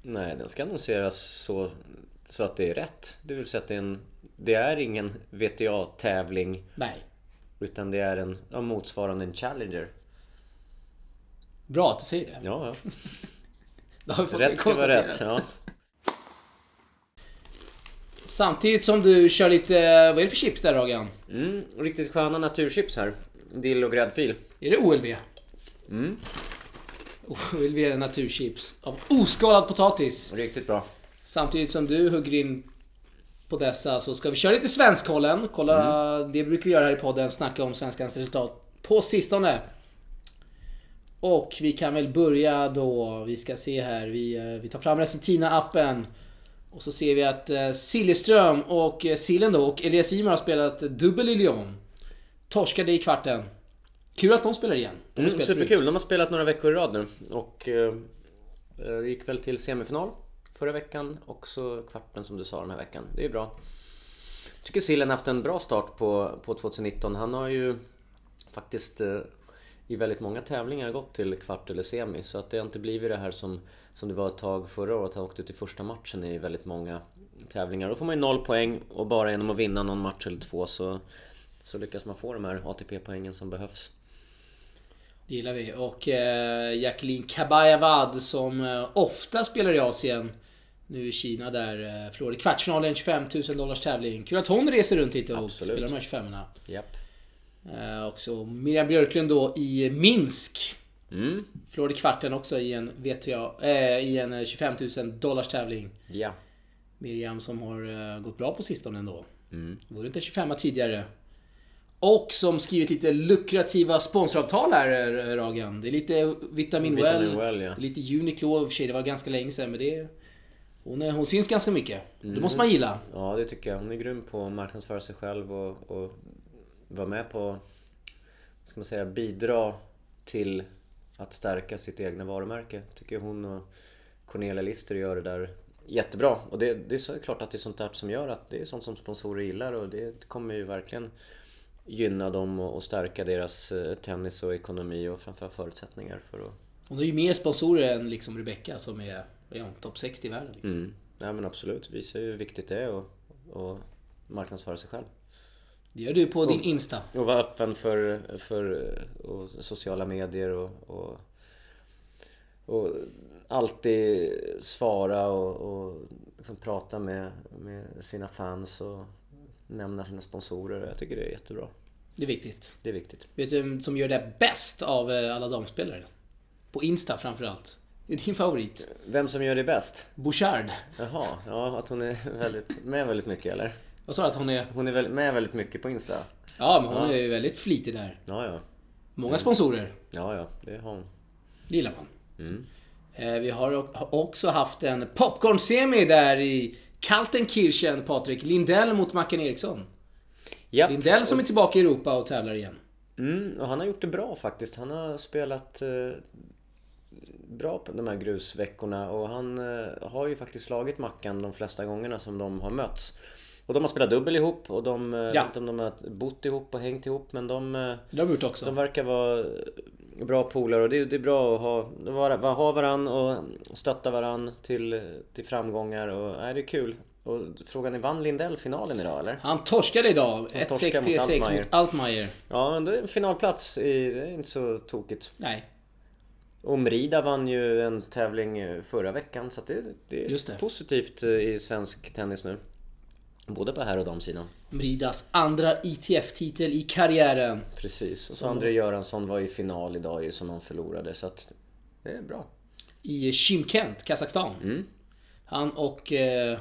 Nej, den ska annonseras så, så att det är rätt. Det vill säga att det är, en, det är ingen VTA-tävling Nej. utan det är en ja, motsvarande en Challenger. Bra att du säger det. Ja, ja. Då har vi fått Rätt ska vara rätt. Ja. Samtidigt som du kör lite, vad är det för chips där Ragan? Mm, riktigt sköna naturchips här. Dill och gräddfil. Är det OLV? Mm. OLV naturchips av oskalad potatis. Riktigt bra. Samtidigt som du hugger in på dessa så ska vi köra lite svenskkollen. Kolla, det brukar vi göra här i podden. Snacka om svenskans resultat på sistone. Och vi kan väl börja då. Vi ska se här. Vi, eh, vi tar fram Resentina-appen. Och så ser vi att eh, Siljeström och eh, Sillen då och Elias Ymer har spelat dubbel i Lyon. Torskade i kvarten. Kul att de spelar igen. De har Mm, superkul, förut. de har spelat några veckor i rad nu och eh, gick väl till semifinal förra veckan och så kvarten som du sa den här veckan. Det är bra. Jag tycker Sillen haft en bra start på, på 2019. Han har ju faktiskt i väldigt många tävlingar gått till kvart eller semi så att det har inte blivit det här som, som det var ett tag förra året. Han åkte ut i första matchen i väldigt många tävlingar. Då får man ju noll poäng och bara genom att vinna någon match eller två så, så lyckas man få de här ATP-poängen som behövs. Det gillar vi. Och eh, Jacqueline Kabayavad som eh, ofta spelar i Asien. Nu i Kina där eh, förlorade kvartsfinalen 25 000 dollars tävling. Kul att hon reser runt lite och Absolut. spelar de här 25 erna Japp. Eh, Och så Miriam Björklund då i Minsk. Mm. Förlorade kvarten också i en, vet jag, eh, i en eh, 25 000 dollars tävling. Ja. Miriam som har eh, gått bra på sistone ändå. Mm. Vore inte 25 tidigare. Och som skrivit lite lukrativa sponsoravtal här, eh, Ragan. Det är lite Vitamin, Well. Vitamin Well, ja. Lite Uniqlo i och för sig, det var ganska länge sedan men det... Hon, är, hon syns ganska mycket. Mm. Det måste man gilla. Ja, det tycker jag. Hon är grym på att marknadsföra sig själv och, och vara med på, ska man säga, bidra till att stärka sitt egna varumärke. Tycker hon och Cornelia Lister gör det där jättebra. Och det, det är klart att det är sånt där som gör att det är sånt som sponsorer gillar och det kommer ju verkligen gynna dem och och stärka deras eh, tennis och ekonomi och framförallt förutsättningar för att Hon har ju mer sponsorer än liksom Rebecca som är, är hon, topp 60 i världen. Liksom. Mm. Nej men absolut, visar ju hur viktigt det är att marknadsföra sig själv. Det gör du på din Insta. Och vara öppen för, för och sociala medier och, och, och alltid svara och, och liksom prata med, med sina fans och nämna sina sponsorer. Jag tycker det är jättebra. Det är viktigt. Det är viktigt. Vet du vem som gör det bäst av eh, alla damspelare? På Insta framförallt. Det är din favorit. Vem som gör det bäst? Bouchard. Jaha, ja att hon är väldigt, med väldigt mycket eller? Vad sa du att hon är? Hon är väl med väldigt mycket på Insta? Ja, men hon Ja. är ju väldigt flitig där. Ja, ja. Många sponsorer. Ja, ja, det har hon. Det gillar man. Mm. Eh, Vi har också haft en popcorn-semi där i Kaltenkirchen, Patrik. Lindell mot Mackan Eriksson. Japp. Lindell som är tillbaka i Europa och tävlar igen. Mm, och han har gjort det bra faktiskt. Han har spelat eh, bra på de här grusveckorna och han eh, har ju faktiskt slagit Mackan de flesta gångerna som de har mötts. Och de har spelat dubbel ihop och de, eh, jag vet inte om de har bott ihop och hängt ihop men de, eh, Det har vi gjort också. de verkar vara bra polare och det, det är bra att ha, vara, ha varann och stötta varann till, till framgångar och nej, det är kul. Och frågan är, vann Lindell finalen idag eller? Han torskade idag. Han torskade 1-6, mot 3-6 Altmaier. mot Altmaier. Ja, men det är en finalplats, i, det är inte så tokigt. Nej, Och Merida vann ju en tävling eh, förra veckan så det, det är det. positivt eh, i svensk tennis nu. Både på här och damsidan. Mridas andra ITF-titel i karriären. Precis. Och så Som- André Göransson var i final idag ju som han förlorade så att det är bra. I Shymkent, Kazakstan. Mm. Han och eh,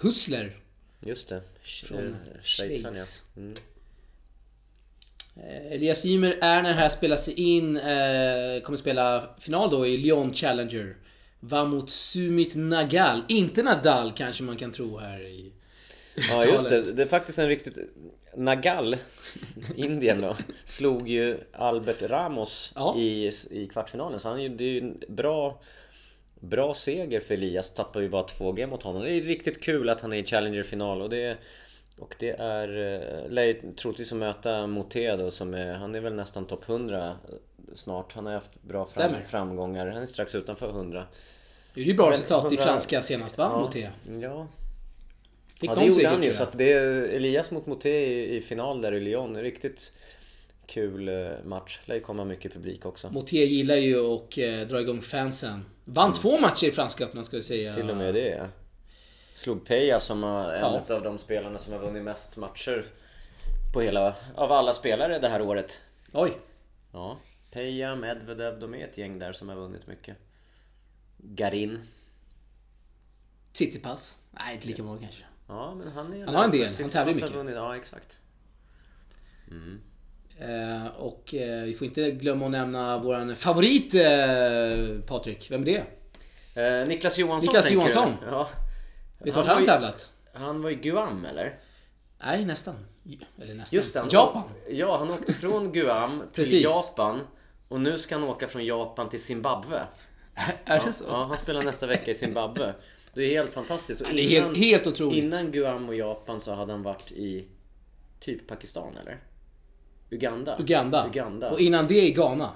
Husler. Just det. Från Eh, Schweizaren ja. Schweiz. Mm. Eh, Elias Ymer är när det här spelas in, eh, kommer spela final då i Lyon Challenger. Va mot Sumit Nagal. Inte Nadal kanske man kan tro här i Ja just det, det är faktiskt en riktigt... Nagal, Indien då, slog ju Albert Ramos Ja. i, i kvartsfinalen. Så han, är ju- det är ju en bra, bra seger för Elias. Tappar ju bara 2G mot honom. Det är riktigt kul att han är i Challenger-final. Och det, och det är... eh, lär ju troligtvis att möta Moté då som är... Han är väl nästan topp 100 snart. Han har haft bra fram, framgångar. Han är strax utanför 100. Det är ju bra resultat i 100 franska senast va? Mot det. Ja, Fick Ja det gjorde han ju så att det är Elias mot Moté i, i final där i Lyon, riktigt kul eh, match. Lär ju komma mycket publik också. Motier gillar ju att eh, dra igång fansen. Vann två matcher i Franska öppna ska vi säga. Mm. Till och med det ja. Slog Peja som är en Ja. av de spelarna som har vunnit mest matcher på hela, av alla spelare det här året. Oj. Ja, Peja, Medvedev, de är ett gäng där som har vunnit mycket. Garin. Tsitsipas. Nej, inte lika många kanske. Ja men han är Han har en del, han tävlar mycket. Vunnit, ja exakt. Eh, och eh, vi får inte glömma att nämna våran favorit eh, Patrik. Vem är det? Eh, Niklas Johansson Niklas du? Johansson. Ja. Vet du vart var han i- tävlat? Han var i Guam eller? Nej, nästan. Eller nästan. Just det. han Japan. Ja, han åkte från Guam till. Japan. Och nu ska han åka från Japan till Zimbabwe. är det så? Ja, han spelar nästa vecka i Zimbabwe. Det är helt fantastiskt. Och Ja, det är helt, helt otroligt. innan Guam och Japan så hade han varit i typ Pakistan eller? Uganda? Uganda. Uganda. Och innan det i Ghana.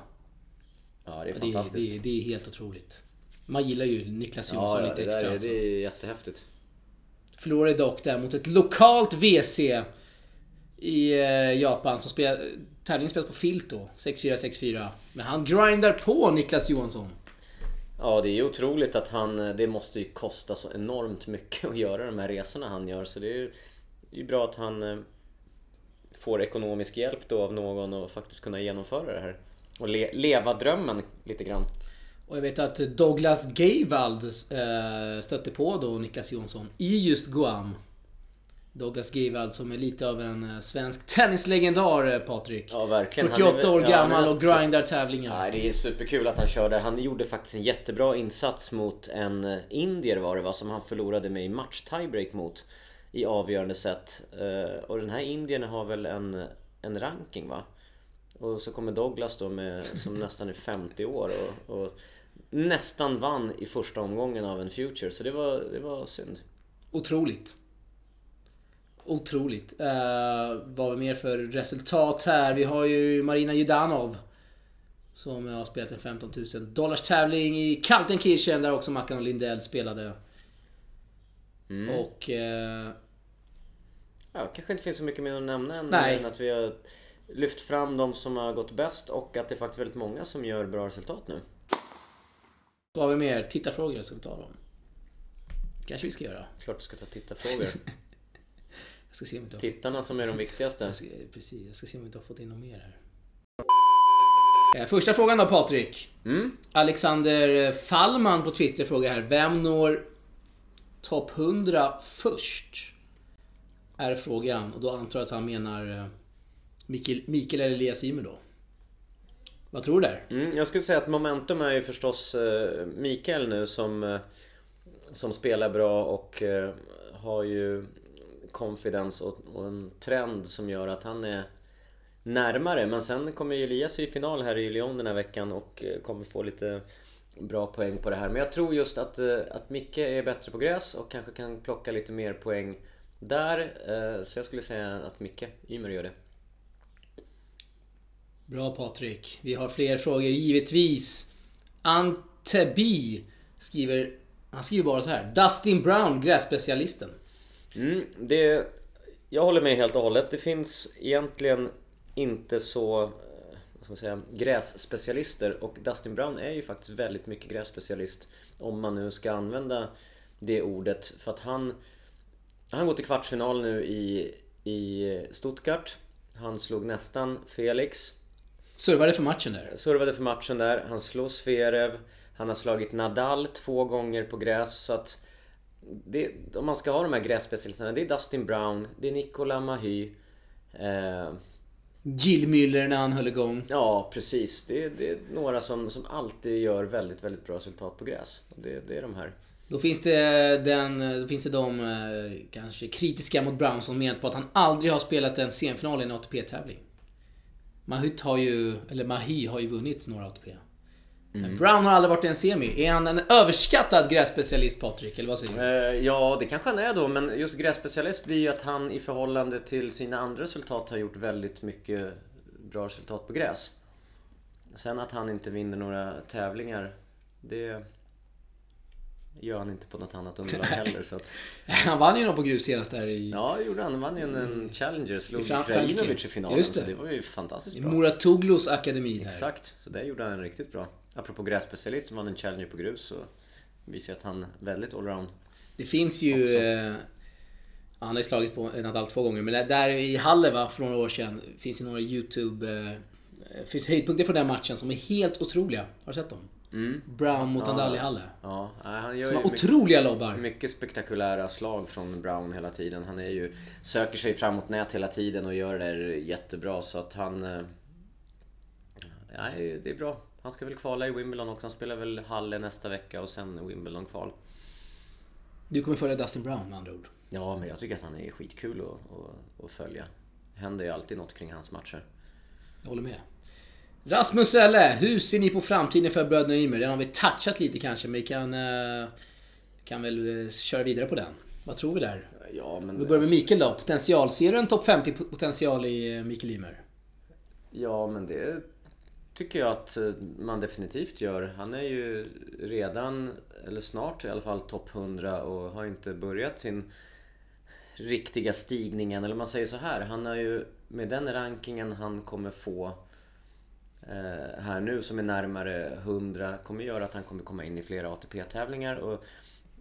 Ja, det är Det är, fantastiskt. det, är, det är helt otroligt. Man gillar ju Niklas Johansson ja, ja, lite det, extra. är- alltså. det är jättehäftigt. Förlorade dock där mot ett lokalt WC i eh, Japan. Som spel, tävlingen spelas på filt då. 6-4, 6-4. Men han grindar på Niklas Johansson. Ja, det är ju otroligt att han... Eh, det måste ju kosta så enormt mycket att göra de här resorna han gör. Så det är ju det är bra att han eh, får ekonomisk hjälp då av någon och faktiskt kunna genomföra det här. Och le, leva drömmen lite grann. Och jag vet att Douglas Gayvald eh, stötte på då Niklas Jonsson i just Guam. Douglas Gayvald som är lite av en eh, svensk tennislegendar eh, Patrik. Ja, verkligen. Han 48 är- år ja, gammal men och grindar tävlingar. Ja, det är superkul att han kör där. Han gjorde faktiskt en jättebra insats mot en eh, indier var det va, som han förlorade med i match tiebreak mot i avgörande set. Och den här indien har väl en, en ranking va? Och så kommer Douglas då med, som nästan är 50 år och, och nästan vann i första omgången av en Future. Så det var, det var synd. Otroligt. Otroligt. Uh, vad har vi mer för resultat här? Vi har ju Marina Judanov. Som har spelat en 15 000 dollars tävling i Kaltenkirchen där också Mackan och Lindell spelade. Mm. Och... eh, Ja, kanske inte finns så mycket mer att nämna än Nej. att vi har lyft fram de som har gått bäst och att det är faktiskt väldigt många som gör bra resultat nu. vad har vi mer? Tittarfrågor ska vi ta dem. Kanske vi ska göra. Klart vi ska ta tittarfrågor. Jag ska se om har, Tittarna som är de viktigaste. jag ska, precis, jag ska se om vi inte har fått in något mer här. Eh, Första frågan då Patrik. Mm. Alexander Fallman på Twitter frågar här. Vem når topp 100 först? Är frågan. Och då antar jag att han menar eh, Mikael, Mikael eller Elias Ymer då. Vad tror du där? Mm, jag skulle säga att momentum är ju förstås eh, Mikael nu som, som spelar bra och har ju confidence och, och en trend som gör att han är närmare. Men sen kommer ju Elias i final här i Lyon den här veckan och eh, kommer få lite bra poäng på det här. Men jag tror just att, eh, att Micke är bättre på gräs och kanske kan plocka lite mer poäng där. Eh, så jag skulle säga att Micke Ymer gör det. Bra Patrik. Vi har fler frågor givetvis. Antebi skriver... Han skriver bara så här. Dustin Brown, grässpecialisten. Mm, det, jag håller med helt och hållet. Det finns egentligen inte så eh, vad ska man säga, grässpecialister. Och Dustin Brown är ju faktiskt väldigt mycket grässpecialist om man nu ska använda det ordet. För att han han går till kvartsfinal nu i, i Stuttgart. Han slog nästan Felix. Servade för matchen där. Servade för matchen där, han slog Zverev. Han har slagit Nadal två gånger på gräs så att det, Om man ska ha de här grässpecialisterna, det är Dustin Brown, det är Nicolas Mahy eh, Jill Müller när han höll igång. Ja precis, det är, det är några som, som alltid gör väldigt, väldigt bra resultat på gräs det, det är de här Då finns det, den, då finns det de eh, kanske kritiska mot Brown som menar på att han aldrig har spelat en semifinal i en ATP-tävling. Mahut har ju, eller Mahi har ju vunnit några ATP. Men Brown har aldrig varit i en semi. Är han en överskattad grässpecialist Patrik? Eller vad säger du? Eh, Ja, det kanske han är då, men just grässpecialist blir ju att han i förhållande till sina andra resultat har gjort väldigt mycket bra resultat på gräs. Sen att han inte vinner några tävlingar, det gör han inte på något annat underlag heller. Så att, Han vann ju nog på grus senast där i, ja, gjorde han. Han vann ju en, en Challenger, slog Krajinovic i finalen. Just det. Så det var ju fantastiskt bra. Muratoglos akademi där. Exakt, så det gjorde han riktigt bra. Apropå grässpecialist, vann en Challenger på grus så visar att han är väldigt allround. Det finns ju... Eh, han har ju slagit på Nadal två gånger, men där- i Halle va, för några år sedan finns det några YouTube... Eh, finns höjdpunkter från den matchen som är helt otroliga. Har du sett dem? Brown mot Nadal i Halle. Ja, nej, han gör Som har mycket, otroliga lobbar. mycket spektakulära slag från Brown hela tiden. Han är ju, söker sig framåt nät hela tiden och gör det där jättebra så att han... eh, Nej, det är bra. Han ska väl kvala i Wimbledon också. Han spelar väl Halle nästa vecka och sen Wimbledon-kval. Du kommer följa Dustin Brown med andra ord. Ja, men jag tycker att han är skitkul att, att, att följa. händer ju alltid något kring hans matcher. Jag håller med. Rasmus Elle, hur ser ni på framtiden för bröderna Ymer? Den har vi touchat lite kanske, men vi kan, eh, kan väl eh, köra vidare på den. Vad tror vi där? Ja, men... Vi börjar med alltså- Mikael då. Potential. Ser du en topp 50 potential i eh, Mikael Ymer? Ja, men det tycker jag att man definitivt gör. Han är ju redan, eller snart i alla fall, topp 100 och har inte börjat sin riktiga stigning än. Eller man säger så här, han har ju med den rankingen han kommer få Eh, här nu som är närmare 100 kommer göra att han kommer komma in i flera ATP-tävlingar och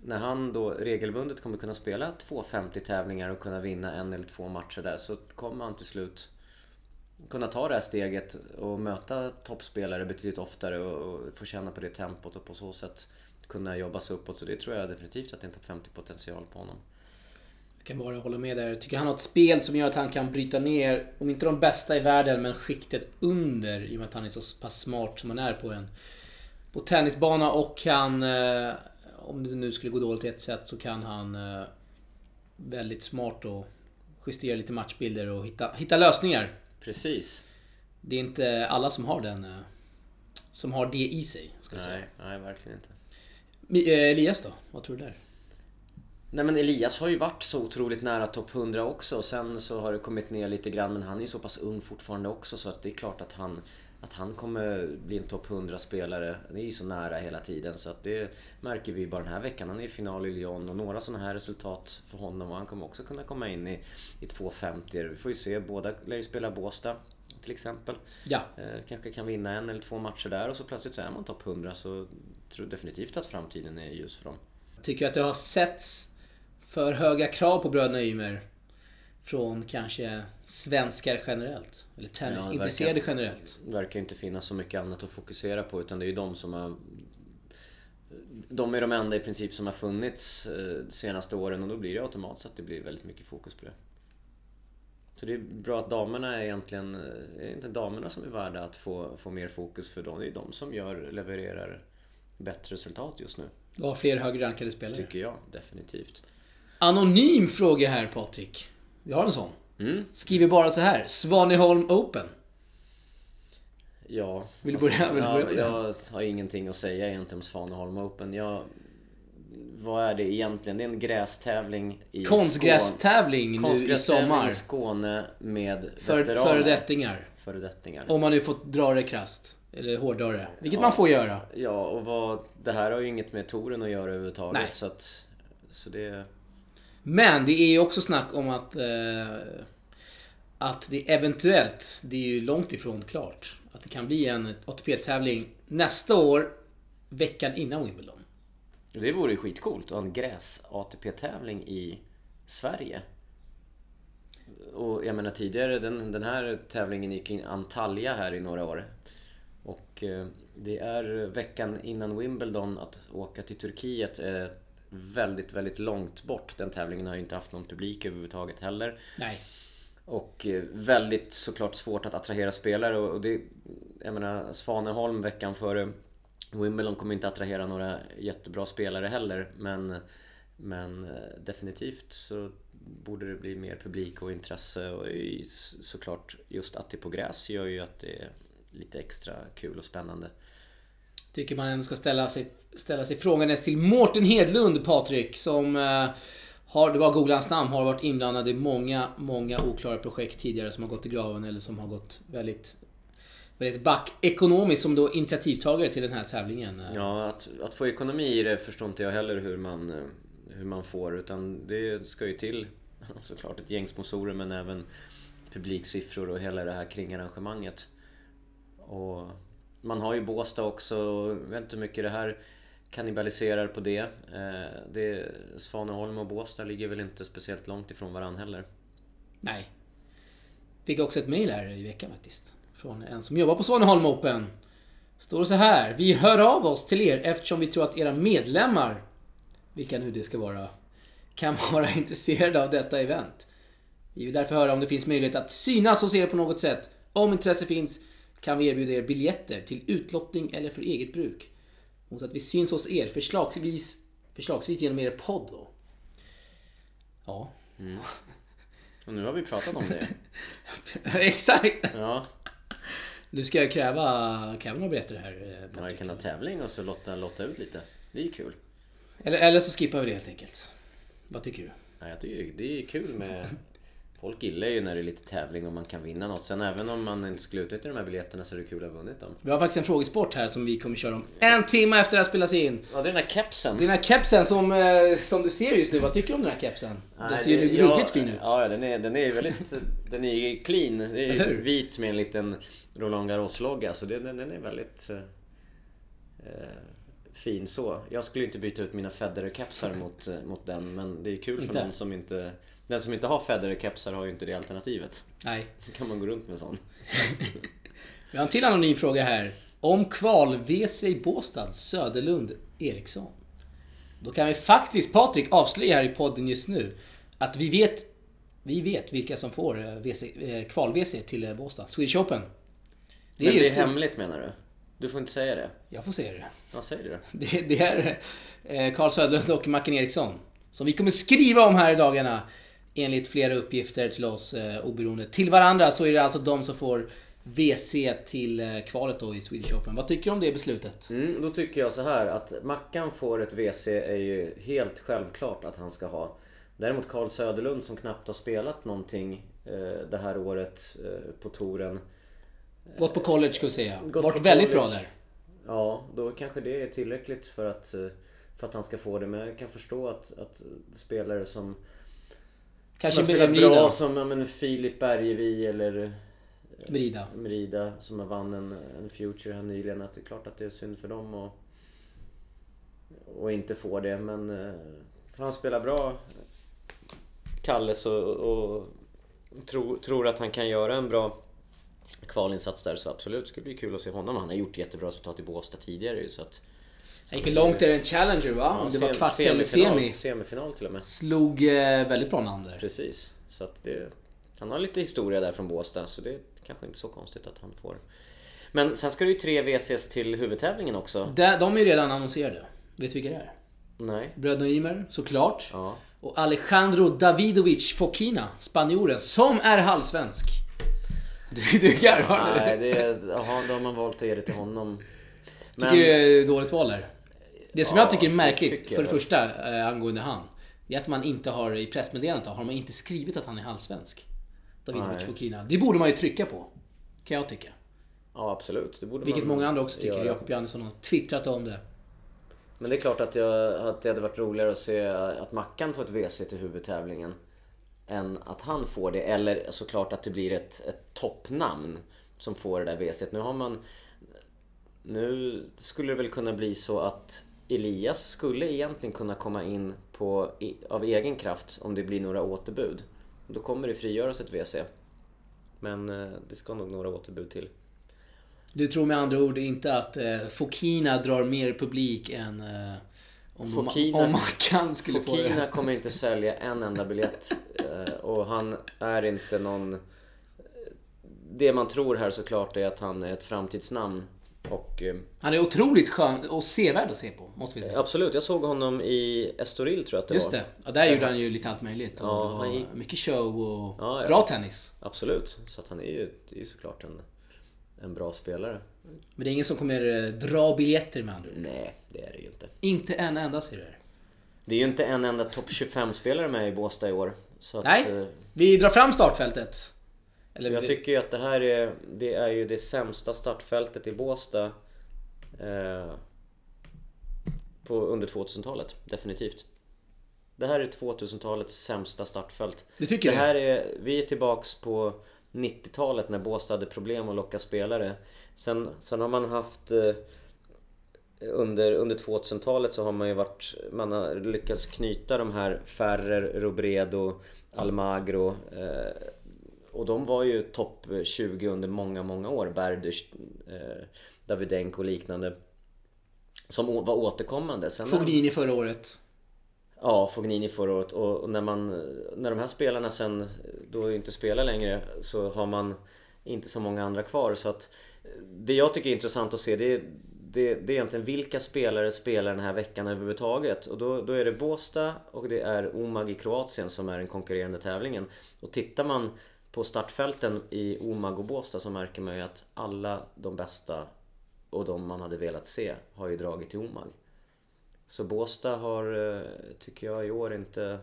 när han då regelbundet kommer kunna spela 250 tävlingar och kunna vinna en eller två matcher där så kommer han till slut kunna ta det här steget och möta toppspelare betydligt oftare och, och få känna på det tempot och på så sätt kunna jobba sig uppåt. Så det tror jag definitivt att det är en topp 50 potential på honom. Jag kan bara hålla med där. Jag tycker han har ett spel som gör att han kan bryta ner, om inte de bästa i världen, men skiktet under. I och med att han är så pass smart som han är på en på tennisbana och kan... Eh, om det nu skulle gå dåligt i ett sätt så kan han eh, väldigt smart och justera lite matchbilder och hitta, hitta lösningar. Precis. Det är inte alla som har den... Eh, som har det i sig, ska jag säga. Nej, verkligen inte. Elias då? Vad tror du där? Nej men Elias har ju varit så otroligt nära topp 100 också och sen så har det kommit ner lite grann men han är ju så pass ung fortfarande också så att det är klart att han att han kommer bli en topp 100 spelare. Det är ju så nära hela tiden så att det märker vi bara den här veckan. Han är i final i Lyon och några sådana här resultat för honom och han kommer också kunna komma in i, i 250 Vi får ju se, båda lär ju spela Båstad till exempel. Ja. Eh, kanske kan vinna en eller två matcher där och så plötsligt så är man topp 100 så tror jag definitivt att framtiden är ljus för dem. Tycker att det har setts för höga krav på bröderna Ymer från kanske svenskar generellt? Eller tennisintresserade verkar- generellt? Det verkar inte finnas så mycket annat att fokusera på utan det är ju de som har De är de enda i princip som har funnits eh, de senaste åren och då blir det automatiskt att det blir väldigt mycket fokus på det. Så det är bra att damerna är egentligen, är inte damerna som är värda att få, få mer fokus för dem. Det är de som gör, levererar bättre resultat just nu. Du har fler högrankade spelare. Tycker jag definitivt. Anonym fråga här Patrik. Vi har en sån. Mm, Skriver bara så här. Svaneholm Open. ja. Vill du börja- vill du ja, börja med den? Jag har ingenting att säga egentligen om Svaneholm Open. Jag, vad är det egentligen? Det är en grästävling i Konstgrästävling nu i sommar. i Skåne med För veteraner. föredettingar. Föredettingar. Om man nu får dra det krasst. Eller hårdra det. Vilket man får göra. Ja, och vad, det här har ju inget med touren att göra överhuvudtaget. Nej. Så att... Så det... Men det är ju också snack om att... Eh, att det eventuellt, det är ju långt ifrån klart, att det kan bli en ATP-tävling nästa år, veckan innan Wimbledon. Det vore ju skitcoolt att ha en gräs-ATP-tävling i Sverige. Och jag menar tidigare, den, den här tävlingen gick in Antalya här i några år. Och eh, det är veckan innan Wimbledon att åka till Turkiet är väldigt, väldigt långt bort. Den tävlingen har ju inte haft någon publik överhuvudtaget heller. Nej. Och eh, väldigt såklart svårt att attrahera spelare och det... Jag menar Svaneholm veckan före Wimbledon kommer inte attrahera några jättebra spelare heller men Men eh, definitivt så borde det bli mer publik och intresse och såklart just att det är på gräs gör ju att det är lite extra kul och spännande. Tycker man ändå ska ställa sig, ställa sig frågan till Mårten Hedlund, Patrik, som eh, har, det var googla hans namn, har varit inblandad i många, många oklara projekt tidigare som har gått i graven eller som har gått väldigt, väldigt back ekonomiskt som då initiativtagare till den här tävlingen. Eh. Ja, att, att få ekonomi i det förstår inte jag heller hur man, eh, hur man får utan det ska ju till såklart ett gäng sponsorer men även publiksiffror och hela det här kring arrangemanget. Och man har ju Båstad också jag vet inte hur mycket det här kannibaliserar på det. Eh, det. Svaneholm och Båstad ligger väl inte speciellt långt ifrån varandra heller. Nej. Fick också ett mail här i veckan faktiskt. Från en som jobbar på Svaneholm Open. Står det så här. Vi hör av oss till er eftersom vi tror att era medlemmar, vilka nu det ska vara, kan vara intresserade av detta event. Vi vill därför höra om det finns möjlighet att synas hos er på något sätt. Om intresse finns kan vi erbjuda er biljetter till utlottning eller för eget bruk. Mot att vi syns hos er, förslagsvis, förslagsvis genom er podd då. Ja, Och nu har vi pratat om det. exakt! Ja, Nu ska jag kräva, kräva några biljetter här. eh, man Patrik. kan ha tävling och så lotta, lotta ut lite. Det är ju kul. Eller, eller så skippar vi det helt enkelt. Vad tycker du? Ja, jag tycker det är kul med... Folk gillar ju när det är lite tävling och man kan vinna något. Sen även om man inte skulle utnyttja de här biljetterna så är det kul att ha vunnit dem. Vi har faktiskt en frågesport här som vi kommer köra om en timme efter det här spelas in. Ja, det är den här kepsen. Den här kepsen som, eh, som du ser just nu, vad tycker du om den här kepsen? Den Nej, ser ju det- ruggigt ja, fin ut. Ja, den är, den är väldigt... Den är ju clean. Det är vit med en liten Roland Garros-logga. Så det, den, den är väldigt eh, eh, fin så. Jag skulle inte byta ut mina Federer-kepsar mot, eh, mot den. Men det är kul för Inte? någon som inte... Den som inte har Federer-kepsar har ju inte det alternativet. Nej. Då kan man gå runt med sån. Vi har en till anonym fråga här. Om kval-WC i Båstad, Söderlund, Eriksson. Då kan vi faktiskt, Patrik, avslöja här i podden just nu att vi vet, vi vet vilka som får eh, eh, kval-WC till eh, Båstad. Swedish Open. Det är Men det är det. hemligt menar du? Du får inte säga det. Jag får säga det. Vad säger du då? Det, det är Carl Söderlund och Mackan Eriksson. Som vi kommer skriva om här i dagarna. Enligt flera uppgifter till oss eh, oberoende. Till varandra så är det alltså de som får WC till eh, kvalet då i Swedish Open. Vad tycker du om det beslutet? Mm, då tycker jag så här att Mackan får ett WC är ju helt självklart att han ska ha. Däremot Carl Söderlund som knappt har spelat någonting eh, det här året eh, på touren. Gått på college ska vi säga. Varit på väldigt college. bra där. Ja, då kanske det är tillräckligt för att, eh, för att han ska få det. Men jag kan förstå att, att spelare som Kanske som spelat Merida. bra som ja, men Filip Bergevi eller Merida. Merida som har vann en, en Future här nyligen. Att det är klart att det är synd för dem och, och inte få det. Men eh, han spelar bra, Kalle, så, och tro, tror att han kan göra en bra kvalinsats där så absolut, det skulle bli kul att se honom. Han har gjort jättebra resultat i Båstad tidigare så att... Han gick långt i en Challenger va? Om det var kvart eller semifinal- semi. Semifinal till och med. Slog eh, väldigt bra namn där. Precis. Så att det, han har lite historia där från Båstad så det är kanske inte så konstigt att han får. Men sen ska det ju tre VCs till huvudtävlingen också. Där, de är ju redan annonserade. Vet du vilka det är? Nej. Bröderna Ymer, såklart. Ja. Och Alejandro Davidovic Fokina, spanjoren, som är halvsvensk. Du, du garvar nu. Nej, det är, jaha, då har man valt att ge det till honom. Tycker du det är dåligt val där? Det som Ja, jag tycker är märkligt, tycker för det första eh, angående han. Det är att man inte har i pressmeddelandet har man inte skrivit att han är halvsvensk. Davidovic. Fokina. Det borde man ju trycka på. Kan jag tycka. Ja, absolut. Det borde Vilket man många andra också tycker. göra. Jakob Jansson har twittrat om det. Men det är klart att, jag, att det hade varit roligare att se att Mackan får ett WC till huvudtävlingen. Än att han får det. Eller såklart att det blir ett, ett toppnamn som får det där WC. Nu har man... Nu skulle det väl kunna bli så att Elias skulle egentligen kunna komma in på, av egen kraft om det blir några återbud. Då kommer det frigöras ett WC. Men eh, det ska nog några återbud till. Du tror med andra ord inte att eh, Fokina drar mer publik än eh, om, Fokina- om Mackan skulle få Fokina det? kommer inte sälja en enda biljett eh, och han är inte någon... Det man tror här såklart är att han är ett framtidsnamn och eh, Han är otroligt skön och sevärd att se på, måste vi säga. absolut, jag såg honom i Estoril tror jag att det Just var. det. Ja, där gjorde han ju lite allt möjligt. Och Ja, det var gick- mycket show och Ja, ja. bra tennis. Absolut, så att han är ju, är ju såklart en, en bra spelare. Men det är ingen som kommer eh, dra biljetter med andra. Nej, det är det ju inte. Inte en enda ser du. Det är ju inte en enda topp 25-spelare med i Båstad i år. Så att, Nej. eh, Vi drar fram startfältet. Eller Jag vi- tycker ju att det här är, det är ju det sämsta startfältet i Båstad eh, på under 2000-talet, definitivt. Det här är 2000-talets sämsta startfält. Du tycker det det? här är, vi är tillbaks på 90-talet när Båstad hade problem att locka spelare. Sen, sen har man haft eh, under, under 2000-talet så har man ju varit, man har lyckats knyta de här Ferrer, Robredo, Almagro eh, och de var ju topp 20 under många, många år. Berdych, eh, Davydenko och liknande. Som var återkommande. Sen Fognini förra året. Ja, Fognini förra året och när man När de här spelarna sen då inte spelar längre så har man inte så många andra kvar så att Det jag tycker är intressant att se det är det, det är egentligen vilka spelare spelar den här veckan överhuvudtaget och då, då är det Båstad och det är Omag i Kroatien som är den konkurrerande tävlingen och tittar man på startfälten i Omag och Båstad så märker man ju att alla de bästa och de man hade velat se har ju dragit till Omag så Båstad har, eh, tycker jag, i år inte,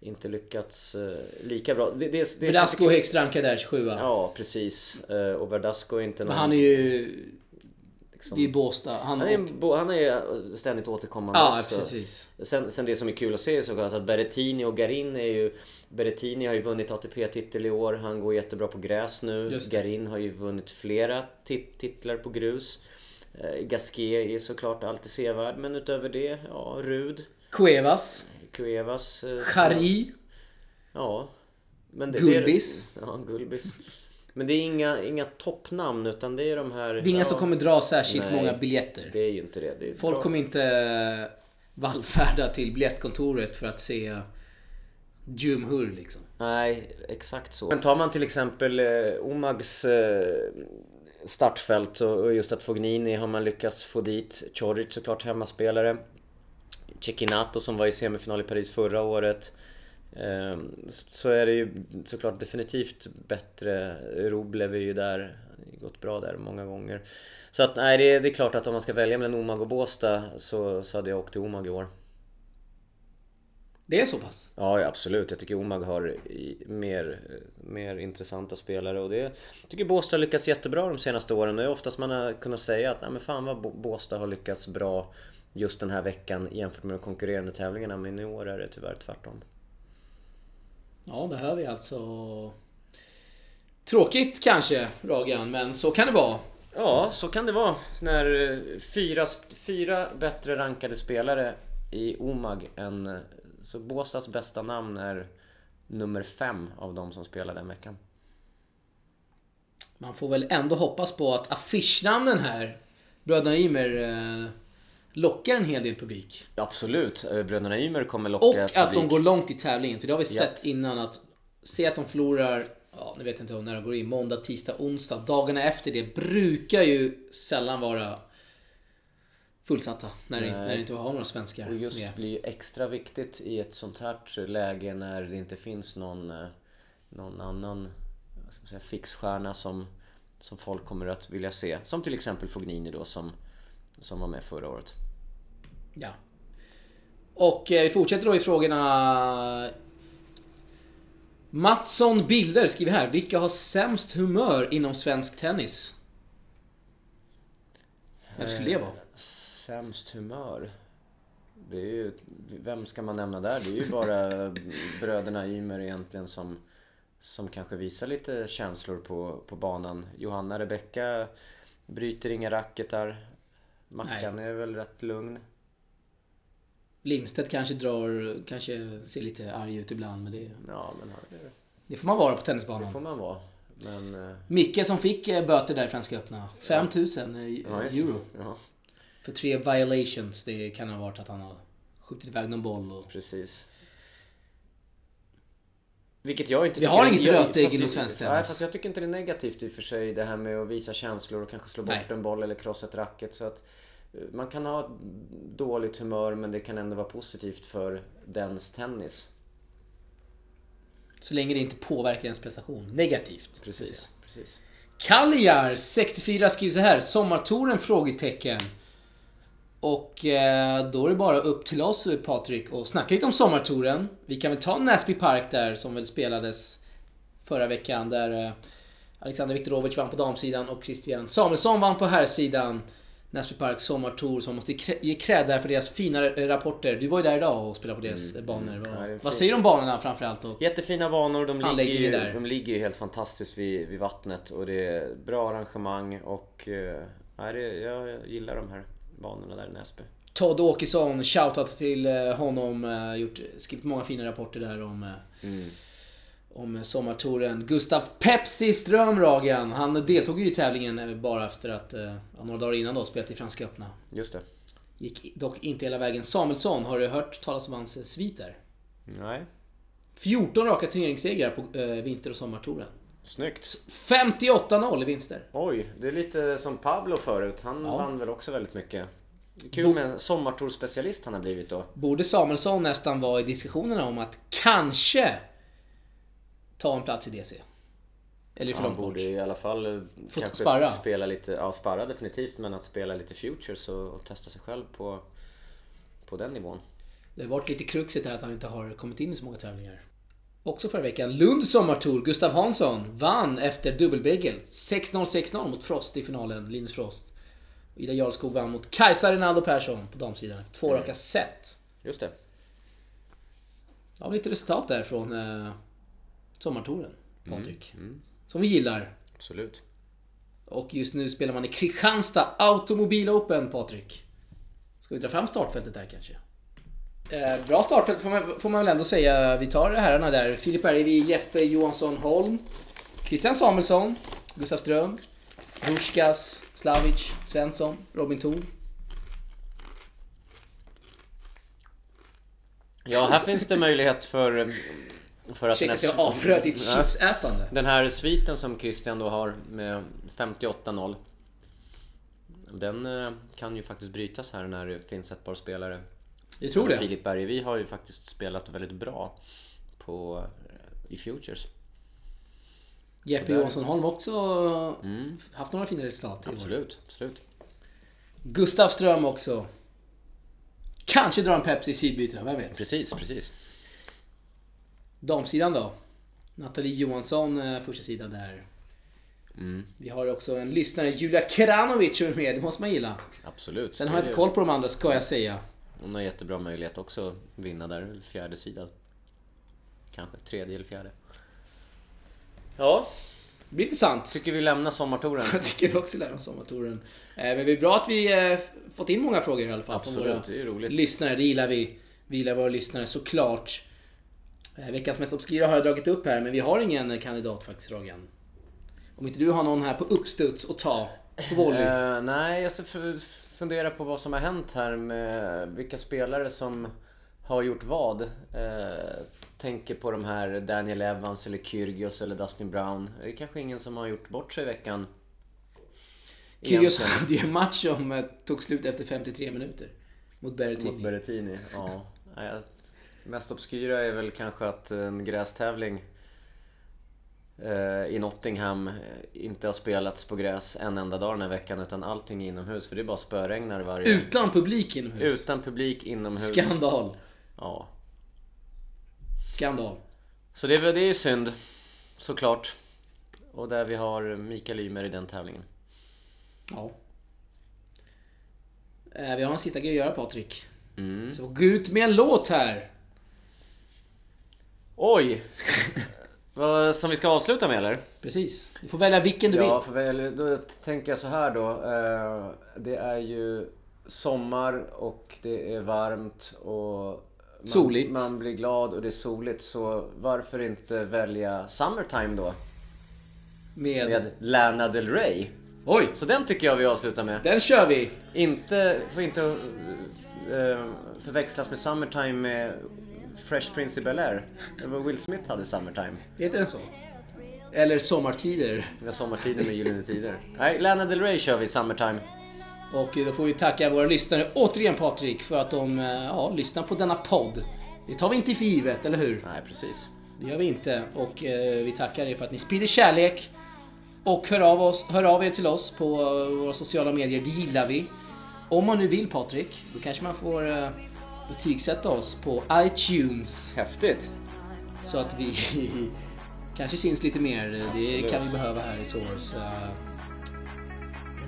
inte lyckats eh, lika bra. Det, det, det, Velasco högst rankad där, 27 Ja, precis. Eh, Och Verdasco är inte Men någon... han är ju... liksom, Det är Båstad. Han, han, är, han är ständigt återkommande Ja, också. precis. Sen, sen det som är kul att se är såklart att Berrettini och Garin är ju... Berrettini har ju vunnit ATP-titel i år. Han går jättebra på gräs nu. Garin har ju vunnit flera tit- titlar på grus. Eh, Gasquet är såklart alltid sevärd. Men utöver det, ja, Rud. Cuevas. Cuevas. eh, Chari. Ja. Men det, Gulbis. Det ja, Gulbis. Men det är inga, inga toppnamn utan det är de här... Det är inga ja, som kommer dra särskilt Nej. många biljetter. Det är ju inte det. det Folk bra. kommer inte vallfärda till biljettkontoret för att se Jumhur liksom. Nej, exakt så. Men tar man till exempel eh, Omags eh, startfält och, och just att Fognini har man lyckats få dit. Choric såklart hemmaspelare. Cecchinato som var i semifinal i Paris förra året. Eh, så är det ju såklart definitivt bättre. Roblev är ju där. Gått bra där många gånger. Så att nej, det är, det är klart att om man ska välja mellan Omag och Båstad så, så hade jag åkt till Omag i år. Det är så pass? Ja, absolut. Jag tycker Omag har mer, mer intressanta spelare och det jag tycker Båstad har lyckats jättebra de senaste åren. Det är oftast man har kunnat säga att Nej, men fan vad Bå- Båstad har lyckats bra just den här veckan jämfört med de konkurrerande tävlingarna. Men i år är det tyvärr tvärtom. Ja, det hör vi alltså. Tråkigt kanske, Ragan, men så kan det vara. Ja, så kan det vara när eh, fyra, fyra bättre rankade spelare i Omag än... eh, Så Båstads bästa namn är nummer fem av de som spelar den veckan. Man får väl ändå hoppas på att affischnamnen här, Bröderna Ymer, eh, lockar en hel del publik. Absolut, eh, bröderna Ymer kommer locka Och att de publik. går långt i tävlingen. För det har vi Ja. sett innan att se att de förlorar, ja nu vet jag inte när de går in, måndag, tisdag, onsdag. Dagarna efter det brukar ju sällan vara fullsatta. När, det, när det inte har några svenskar Och just med. blir ju extra viktigt i ett sånt här läge när det inte finns någon, eh, någon annan ska säga, fixstjärna som, som folk kommer att vilja se. Som till exempel Fognini då som, som var med förra året. Ja. Och eh, vi fortsätter då i frågorna. Mattsson Bilder skriver här. Vilka har sämst humör inom svensk tennis? Vem skulle det vara? Sämst humör? Det är ju, vem ska man nämna där? Det är ju bara bröderna Ymer egentligen som, som kanske visar lite känslor på, på banan. Johanna Rebecka bryter inga racketar. Mackan är väl rätt lugn. Lindstedt kanske drar, kanske ser lite arg ut ibland men det, Ja, men det, det får man vara på det tennisbanan. får man vara. Men... eh, Micke som fick eh, böter där i Franska öppna. 5000 eh, Ja, det. euro. Ja, För tre violations. Det kan ha varit att han har skjutit iväg någon boll och... precis. Vilket jag inte Vi har inget rötägg inom svensk Nej, tennis. fast jag tycker inte det är negativt i och för sig det här med att visa känslor och kanske slå bort Nej. en boll eller krossa ett racket. Så att man kan ha dåligt humör men det kan ändå vara positivt för dens tennis. Så länge det inte påverkar ens prestation negativt. Precis, precis. Kaljar 64 skriver så här. Sommartouren? Frågetecken. Och eh, då är det bara upp till oss Patrik och snacka lite om sommartouren. Vi kan väl ta Näsby Park där som väl spelades förra veckan där eh, Alexander Viktorovic vann på damsidan och Christian Samuelsson vann på herrsidan. Näsby Park sommartour som måste ge cred där för deras fina rapporter. Du var ju där idag och spelade på deras eh, banor. Ja, Vad, säger du om banorna framförallt? Och, Jättefina banor, de ligger, ju, där. de ligger ju helt fantastiskt vid, vid vattnet och det är bra arrangemang och eh, nej, det, jag gillar de här banorna där i Näsby. Todd Åkesson, shoutout till eh, honom. eh, Gjort, skrivit många fina rapporter där om, Mm. Om sommartouren. Gustav Pepsi Strömragen. Han deltog ju i tävlingen eh, bara efter att, eh, några dagar innan då, spelat i Franska öppna. Just det. Gick dock inte hela vägen. Samuelsson, har du hört talas om hans eh, sviter? Nej. 14 raka turneringssegrar på eh, vinter och sommartouren. Snyggt. 58-0 i vinster. Oj, det är lite som Pablo förut. Han Ja. vann väl också väldigt mycket. Kul med en sommartourspecialist han har blivit då. Borde Samuelsson nästan vara i diskussionerna om att kanske ta en plats i DC? Eller för Han långt bort. borde i alla fall eh, kanske sparra. spela lite, ja sparra definitivt, men att spela lite futures och, och testa sig själv på, på den nivån. Det har varit lite kruxigt här att han inte har kommit in i så många tävlingar. Också förra veckan, Lunds sommartour. Gustav Hansson vann efter dubbelbegel. 6-0, 6-0 mot Frost i finalen, Linus Frost. Ida Jarlskog vann mot Kajsa Rinaldo Persson på damsidan. Två raka set. Just det. Ja, lite resultat där från eh, sommartouren, Patrik. Mm. Som vi gillar. Absolut. Och just nu spelar man i Kristianstad Automobil Open, Patrik. Ska vi dra fram startfältet där kanske? Eh, bra startfält får man, får man väl ändå säga. Vi tar herrarna där. Filip Bergevi, Jeppe Johansson Holm, Christian Samuelsson, Gustav Ström, Ruskas, Slavic, Svensson, Robin Thor. Ja, här finns det möjlighet för, för att den att jag avbröt ditt Ja. chipsätande. den här sviten som Christian då har med 58-0 Den eh, kan ju faktiskt brytas här när det finns ett par spelare Jag tror det. Filip Bergevi har ju faktiskt spelat väldigt bra på, eh, i Futures Jeppe. Johansson Holm också Mm. haft några fina resultat i år. Absolut, absolut Gustav Ström också. Kanske drar en Pepsi i sidbytena, vem vet? Precis, precis Damsidan då? Nathalie Johansson, eh, första sidan där. mm. Vi har också en lyssnare, Julia Keranovic, som är med. Det måste man gilla. Absolut Sen har jag inte koll på de andra, ska jag säga. Hon har jättebra möjlighet också att vinna där, fjärde sidan Kanske tredje eller fjärde Ja, Det blir intressant. tycker vi lämnar sommartouren Jag tycker vi också oss sommartouren. Eh, Men det är bra att vi eh, fått in många frågor i alla fall. från Absolut, våra det är roligt lyssnare. Det gillar vi. Vi gillar våra lyssnare såklart. Eh, Veckans mest obskyra har jag dragit upp här, men vi har ingen kandidat faktiskt, Ragan. Om inte du har någon här på uppstuds och ta på volley. Eh, nej, jag ska fundera på vad som har hänt här med vilka spelare som har gjort vad. Eh, tänker på de här Daniel Evans eller Kyrgios eller Dustin Brown. Det är kanske ingen som har gjort bort sig i veckan. Kyrgios hade ju en match som tog slut efter 53 minuter. Mot Berrettini. Mot Berrettini, ja. Mest obskyra är väl kanske att en grästävling eh, i Nottingham eh, inte har spelats på gräs en enda dag den här veckan utan allting är inomhus för det är bara spöregnar varje... Utan publik inomhus. Utan publik inomhus. Skandal. Ja. Skandal. Så det det är synd, såklart. Och där vi har Mikael Ymer i den tävlingen. Ja. Eh, Vi har en sista grej att göra Patrik. Mm. Så gå ut med en låt här. Oj! Vad som vi ska avsluta med eller? Precis. Du får välja vilken du Ja, vill. väl, då tänker jag så här då. Eh, Det är ju sommar och det är varmt och man, Soligt. man blir glad och det är soligt. Så varför inte välja Summertime då? Med... Med Lana Del Rey. Oj! Så den tycker jag vi avslutar med. Den kör vi! Inte, får inte uh, förväxlas med Summertime med Fresh Prince i Bel-Air. Will Smith hade Summertime. Heter den så? Eller Sommartider. Det var sommartiden med Gyllene Tider. Nej, Lana Del Rey kör vi Summertime. Och då får vi tacka våra lyssnare återigen Patrik för att de eh, ja, lyssnar på denna podd. Det tar vi inte för givet, eller hur? Nej, precis. Det gör vi inte. Och eh, vi tackar er för att ni sprider kärlek. Och hör av, oss, hör av er till oss på eh, våra sociala medier, det gillar vi. Om man nu vill Patrik, då kanske man får eh, betygsätta oss på iTunes. Häftigt. Så att vi kanske syns lite mer. Det Absolut. kan vi behöva här i Source. Eh,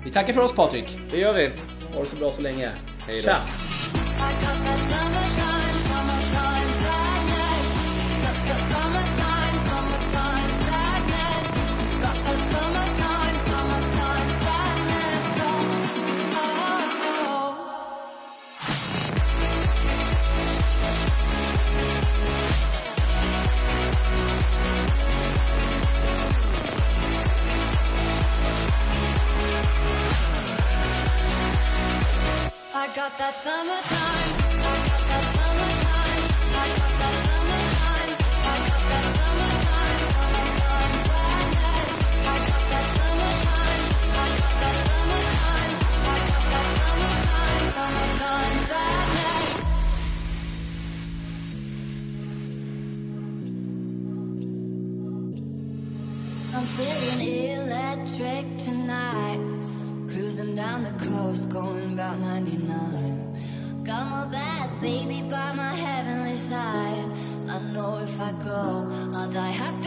Vi tackar för oss Patrik. Det gör vi. Ha det så bra så länge. Hej då. Tja! Got that summertime. I got that summertime. I got that summertime. I got that summertime. Summertime sadness. I got that summertime. I got that summertime. I got that summertime. Summertime sadness. I'm feeling electric tonight. The coast, going about 99. Got my bad baby by my heavenly side. I know if I go, I'll die happy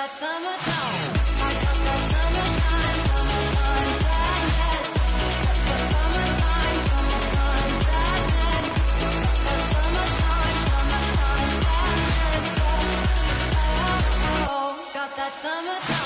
that summertime. Got that summertime, summertime sadness. That summertime, summertime sadness. That summertime, summertime sadness. Oh. Got that summertime.